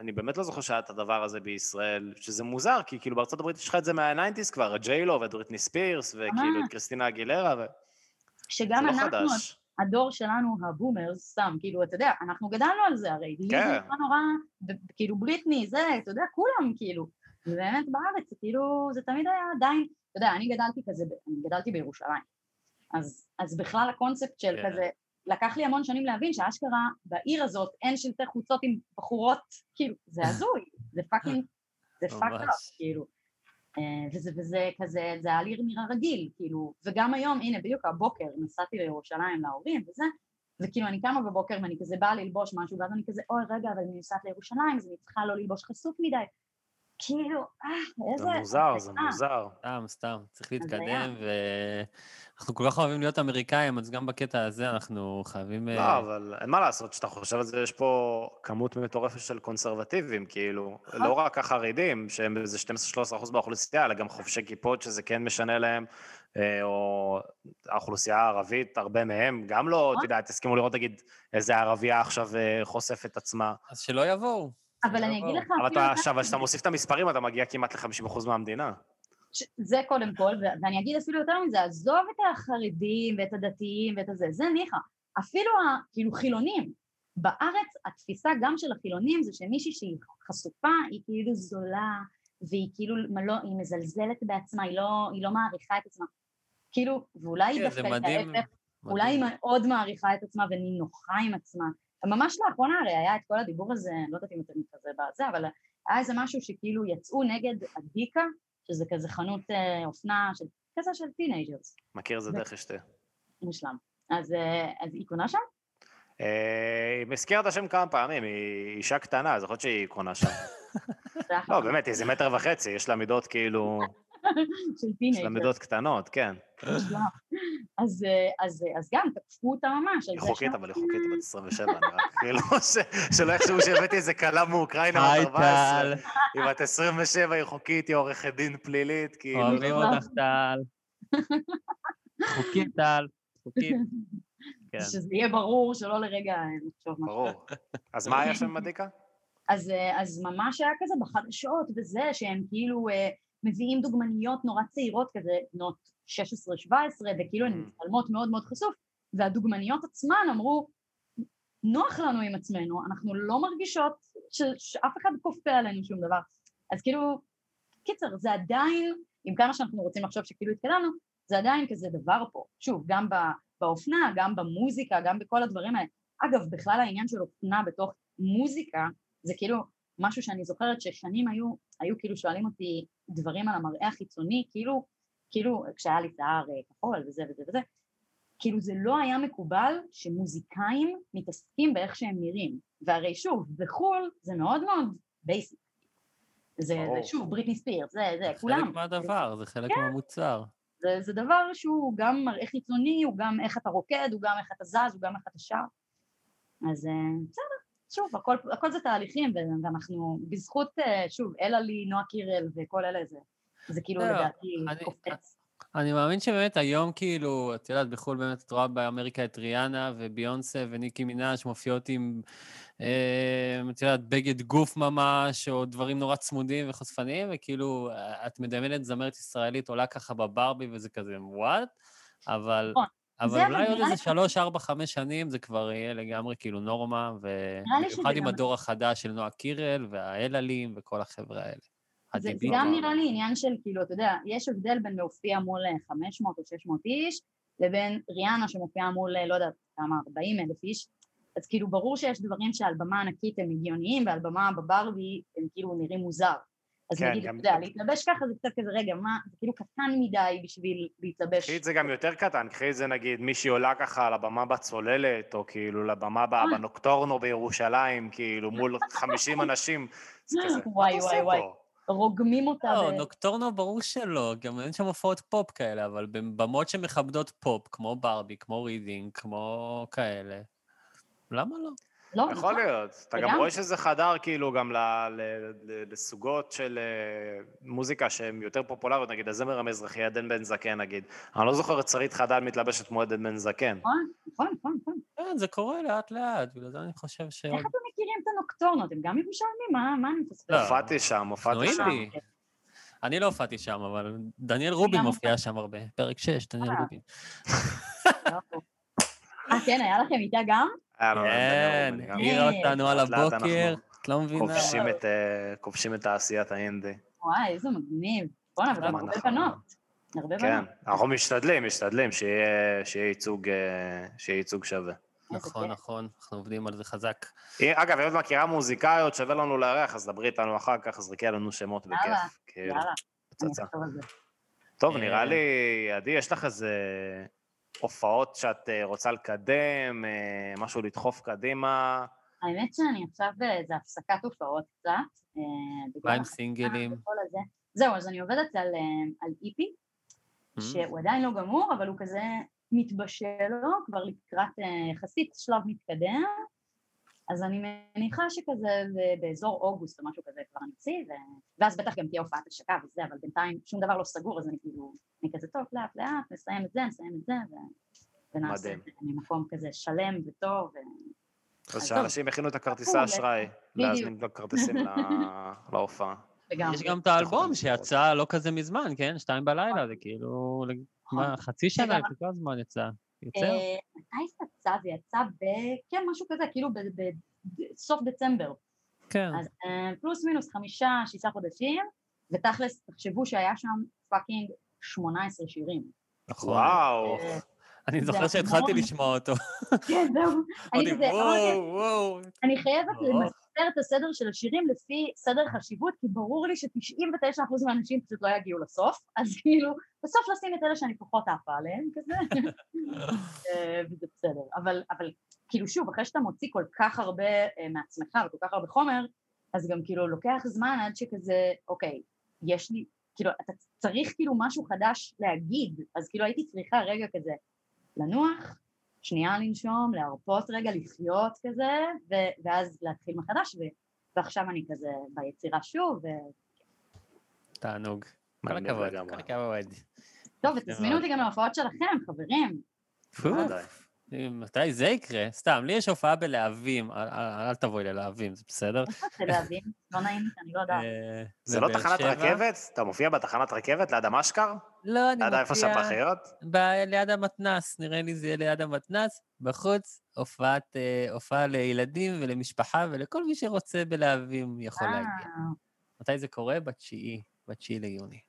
אני באמת לא זוכר שהיה את הדבר הזה בישראל, שזה מוזר, כי כאילו בארצות הברית יש לך את זה מה nineties כבר, את ג'יילו ואת בריטני ספירס, וכאילו את קריסטינה אגילרה, וזה שגם לא אנחנו, חדש. הדור שלנו, ה boomers, סתם, כאילו, אתה יודע, אנחנו גדלנו על זה הרי, לי זה כן. נורא נורא, כאילו בריטני, זה, אתה יודע, כולם, כאילו, ובאמת בארץ, כאילו, זה תמיד היה עדיין, אתה יודע, אני גדלתי כזה, אני גדלתי בירושלים, אז, אז בכלל הקונספט של כן. כזה, לקח לי המון שנים להבין שאשכרה בעיר הזאת אין שלטי חוצות עם בחורות, כאילו, זה הזוי, זה fucking, זה fucked ממש. up, כאילו. אה, וזה, וזה כזה, זה היה לי נראה רגיל, כאילו, וגם היום, הנה, בדיוק הבוקר נסעתי לירושלים להורים וזה, וכאילו אני קמה בבוקר ואני כזה באה ללבוש משהו, ואז אני כזה, אוי רגע, אבל אני נוסעת לירושלים, אז אני צריכה לא ללבוש חשוף מדי. כאילו, אה, איזה... זה מוזר, זה אה, מוזר. סתם, סתם, צריך. להתקדם, ואנחנו כל כך אוהבים להיות אמריקאים, אז גם בקטע הזה אנחנו חייבים... לא, אה, אבל אין מה לעשות, כשאתה חושב על זה, יש פה כמות מטורפת של קונסרבטיבים, כאילו, נכון. לא רק החרדים, שהם איזה 12-13 אחוז באוכלוסייה, אלא גם חובשי כיפות, שזה כן משנה להם, אה, או האוכלוסייה הערבית, הרבה מהם, גם לא, נכון. את יודעת, תסכימו לראות, נגיד, איזה ערבייה עכשיו חושפת עצמה. אז שלא יבואו. אבל אני אגיד יבואו. לך, אבל אתה עכשיו, כשאתה מוסיף את המספרים, אתה מגיע כמעט ל-50 אחוז מהמדינה. ש- זה קודם כל, ואני אגיד אפילו יותר מזה, עזוב את החרדים ואת הדתיים ואת הזה, זה ניחא. אפילו כאילו חילונים. בארץ התפיסה גם של החילונים זה שמישהי שהיא חשופה היא כאילו זולה, והיא כאילו לא, היא מזלזלת בעצמה, היא לא, היא לא מעריכה את עצמה. כאילו, ואולי היא כן, זה דווקא את. ההפך, אולי היא. מאוד מעריכה את עצמה ונינוחה עם עצמה. ממש לאחרונה הרי היה את כל הדיבור הזה, אני לא יודעת אם אתם כזה בזה, אבל היה איזה משהו שכאילו יצאו נגד עדיקה, שזה כזה חנות אה, אופנה של כזה של teenagers, מכיר זה ו- דרך אשתי. מושלם. אז, אה, אז היא קונה שם? אה, היא הזכירה את השם כמה פעמים, היא אישה קטנה, אז יכול להיות שהיא קונה שם. לא. באמת, איזה מטר וחצי, יש לה מידות כאילו, של לה teenagers. מידות קטנות, כן. מושלם. אז, אה, אז, אה, אז גם תקפו אותה ממש. היא חוקית, אבל היא חוקית, בת 27, אני רק כאילו, ש- שלא יחשבו שהבאתי איזה כלה מאוקראינה היי בת 14. טל, היא בת 27, היא חוקית, היא עורכת דין פלילית, כאילו. אוהבים לא. אותך טל. חוקית טל, חוקית. כן. שזה יהיה ברור שלא לרגע אה, נחשוב משהו. ברור. אז מה היה שם מדיקה? אז, אה, אז ממש היה כזה בחדשות וזה, שהם כאילו אה, מביאים דוגמניות נורא צעירות כזה, בנות 16-17, וכאילו הן Mm. מצטלמות מאוד מאוד חשוף, והדוגמניות עצמן אמרו, נוח לנו עם עצמנו, אנחנו לא מרגישות ש, שאף אחד כופה עלינו שום דבר. אז כאילו, קיצר, זה עדיין, עם כמה שאנחנו רוצים לחשוב שכאילו התקדמנו, זה עדיין כזה דבר פה. שוב, גם באופנה, גם במוזיקה, גם בכל הדברים האלה. אגב, בכלל העניין של אופנה בתוך מוזיקה, זה כאילו משהו שאני זוכרת ששנים היו, היו כאילו שואלים אותי דברים על המראה החיצוני, כאילו, כאילו כשהיה לי שיער אה, כחול וזה וזה וזה, כאילו זה לא היה מקובל שמוזיקאים מתעסקים באיך שהם נראים. והרי שוב, בחו"ל זה מאוד מאוד basic. זה, זה שוב, בריטני ספירס, זה, זה, כולם. חלק מהדבר, זה חלק כן. מהמוצר. זה, זה דבר שהוא גם מראה חיצוני, הוא גם איך אתה רוקד, הוא גם איך אתה זז, הוא גם איך אתה שר. אז אה, בסדר, שוב, הכל, הכל זה תהליכים, ואנחנו בזכות, אה, שוב, אלה לי, נועה קירל וכל אלה, זה, זה כאילו לא, לדעתי אני- קופץ. אני מאמין שבאמת היום כאילו, את יודעת, בחו"ל באמת את רואה באמריקה את ריאנה וביונסה וניקי מנאז' מופיעות עם, אה, את יודעת, בגד גוף ממש, או דברים נורא צמודים וחושפניים, וכאילו, אה, את מדמיינת זמרת ישראלית עולה ככה בברבי וזה כזה, וואט? אבל... נכון. אבל אולי עוד איזה שלוש, ארבע, חמש שנים זה כבר יהיה לגמרי כאילו נורמה, ובמיוחד עם הדור החדש של נועה קירל והאלעלים וכל החבר'ה האלה. זה. גם נראה לי עניין של, כאילו, אתה יודע, יש הבדל בין להופיע מול אה, 500 או 600 איש, לבין ריאנה שמופיעה מול, אה, לא יודעת, כמה, 40 אלף איש, אז כאילו ברור שיש דברים שעל במה ענקית הם הגיוניים, ועל במה בברבי הם כאילו נראים מוזר. אז כן, נגיד, גם- אתה יודע, להתלבש ככה זה קצת כזה, רגע, מה, זה כאילו קטן מדי בשביל להתלבש. קחי את זה גם יותר קטן, קחי את זה נגיד מישהי עולה ככה על הבמה בצוללת, או כאילו לבמה. בנוקטורנו בירושלים, כאילו מול 50 אנשים, זה כזה, מה וואי, אתה עושה וואי, וואי. פה? רוגמים אותה. לא, ב- נוקטורנו ברור שלא, גם אין שם הופעות פופ כאלה, אבל בבמות שמכבדות פופ, כמו ברבי, כמו רידינג, כמו כאלה, למה לא? לא, יכול נכון. להיות. אתה גם לגמרי. רואה שזה חדר כאילו גם ל- ל- ל- לסוגות של אה, מוזיקה שהן יותר פופולריות, נגיד הזמר המזרחי, עדן בן זקן נגיד. אני לא זוכר את שרית חדד מתלבשת כמו עדן בן זקן. נכון, נכון, נכון, נכון. כן, זה קורה לאט לאט, בגלל זה אני חושב ש... איך אתם מכירים את הנוקטורנות? הם גם ירושלמים? מה מה אני מפספסת? לא. הופעתי שם, הופעתי שם. לי. אני לא הופעתי שם, אבל דניאל רובין גם מופיע שם הרבה. פרק 6, דניאל אה. רובין. אה, כן, היה לכם איתה גם? כן, העירה. אותנו על הבוקר, את לא מבינה. כובשים את, אה, תעשיית האינדי. וואי, איזה מגניב. בואנה, מה הרבה. בנות. הרבה כן, בנות. אנחנו משתדלים, משתדלים שיהיה שיהיה ייצוג, אה, שיהיה ייצוג שווה. נכון. נכון, אנחנו עובדים על זה חזק. אגב, אם את מכירה מוזיקאיות, שווה לנו לארח, אז דברי איתנו אחר כך, זרקי עלינו שמות יאללה, בכיף. כאילו, יאללה, על זה. טוב, אה, נראה לי, עדי, יש לך איזה הופעות שאת אה, רוצה לקדם, אה, משהו לדחוף קדימה? האמת שאני עכשיו באיזה הפסקת הופעות קצת. אה, מה עם סינגלים? זהו, אז אני עובדת על, אה, על איפי, Mm. שהוא עדיין לא גמור, אבל הוא כזה מתבשל לו, כבר לקראת אה, יחסית שלב מתקדם, אז אני מניחה שכזה באזור אוגוסט או משהו כזה כבר נוציא, ו... ואז בטח גם תהיה הופעת השקה וזה, אבל בינתיים שום דבר לא סגור, אז אני כאילו, אני כזה טוב, לאט לאט, נסיים את זה, נסיים את זה, ו... ונעשה. את זה ממקום כזה שלם וטוב, ו... אז שאנשים יכינו את הכרטיסי מעולה. אשראי, בדיוק. להזמין את הכרטיסים להופעה. יש גם את האלבום שיצא לא כזה מזמן, כן? שתיים בלילה, זה כאילו... מה, חצי שנה, וגם- לפני כמה זמן יצא? יוצא? אה, מתי זה יצא? זה יצא ב... כן, משהו כזה, כאילו בסוף דצמבר. כן. אז אה, פלוס מינוס חמישה, שישה חודשים, ותכלס, תחשבו שהיה שם פאקינג 18 שירים. נכון. וואו, אה, אני זוכר שהתחלתי. לשמוע אותו. כן, זהו. אני חייבת למספר את הסדר של השירים לפי סדר חשיבות, כי ברור לי ש-99% מהאנשים פשוט לא יגיעו לסוף, אז כאילו, בסוף לשים את אלה שאני פחות עפה עליהם, כזה, אה, וזה בסדר. אבל, אבל כאילו שוב, אחרי שאתה מוציא כל כך הרבה אה, מעצמך וכל כך הרבה חומר, אז גם כאילו לוקח זמן עד שכזה, אוקיי, יש לי, כאילו, אתה צריך כאילו משהו חדש להגיד, אז כאילו הייתי צריכה רגע כזה לנוח, שנייה לנשום, להרפות רגע, לחיות כזה, ו- ואז להתחיל מחדש, ו- ועכשיו אני כזה ביצירה שוב, ו... תענוג. כל הכבוד. כל הכבוד. טוב, ותזמינו אותי גם להופעות שלכם, חברים. פו, בוודאי. מתי זה יקרה? סתם, לי יש הופעה בלהבים, אל- תבואי ללהבים, זה בסדר? להבין? לא נעים לי, אני לא יודעת. אה, זה לא תחנת. רכבת? אתה מופיע בתחנת רכבת ליד המשקר? לא, אני ליד איפה מופיע שהפחיות? ליד המתנ"ס, נראה לי זה יהיה ליד המתנ"ס, בחוץ, אה, הופעה לילדים ולמשפחה ולכל מי שרוצה בלהבים יכול להגיע. אה, מתי זה קורה? בתשיעי, בתשיעי ליוני.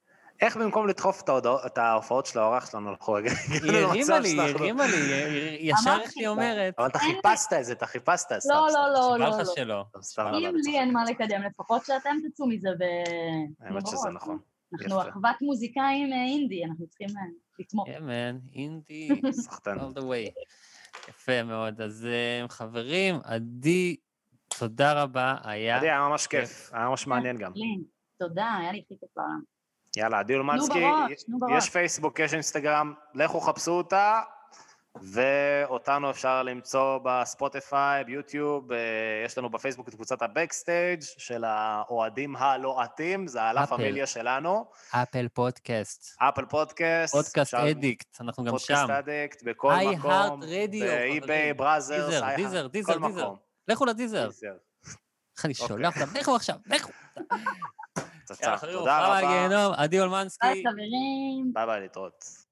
איך במקום לדחוף את ההופעות של האורח שלנו, אנחנו הגענו היא הרימה לי, היא הרימה לי, ישר איך היא. אומרת, אבל אתה חיפשת את זה, אתה חיפשת, סתם, לא, סתם, לא, לא, שבא לא, לך לא. שלא. לא, לא, אם לא, לי. אין מה לקדם, לפחות שאתם תצאו מזה ב... האמת שזה. נכון. אנחנו. אחוות מוזיקאים אה, אינדי, אנחנו צריכים אה, לתמוך. כן, מן, אינדי, סחטן. all the way. יפה מאוד. אז אה, חברים, עדי, תודה רבה, היה... עדי, היה ממש כיף, היה ממש מעניין גם. לין, תודה, היה לי הכי כיף בעולם. יאללה, עדי אולמנסקי, בראש. יש פייסבוק, יש אינסטגרם, לכו חפשו אותה, ואותנו אפשר למצוא בספוטיפיי, ביוטיוב, אה, יש לנו בפייסבוק את קבוצת הבקסטייג' של האוהדים הלוהטים, זה הלה. פמיליה שלנו, אפל פודקאסט, אפל פודקאסט, פודקאסט אדיקט, אנחנו גם פודקאסט שם. אדיקט, בכל איי מקום, הארט רדיו, באי-ביי. בראזרס, דיזר, איי דיזר, דיזר. לכו לדיזר. דיזר. איך אני אוקיי. שולח אותם? לכו עכשיו, לכו. פצצה. יאללה, חברים, תודה רבה. מהגיהנום, עדי אולמנסקי. ביי חברים. ביי ביי, להתראות.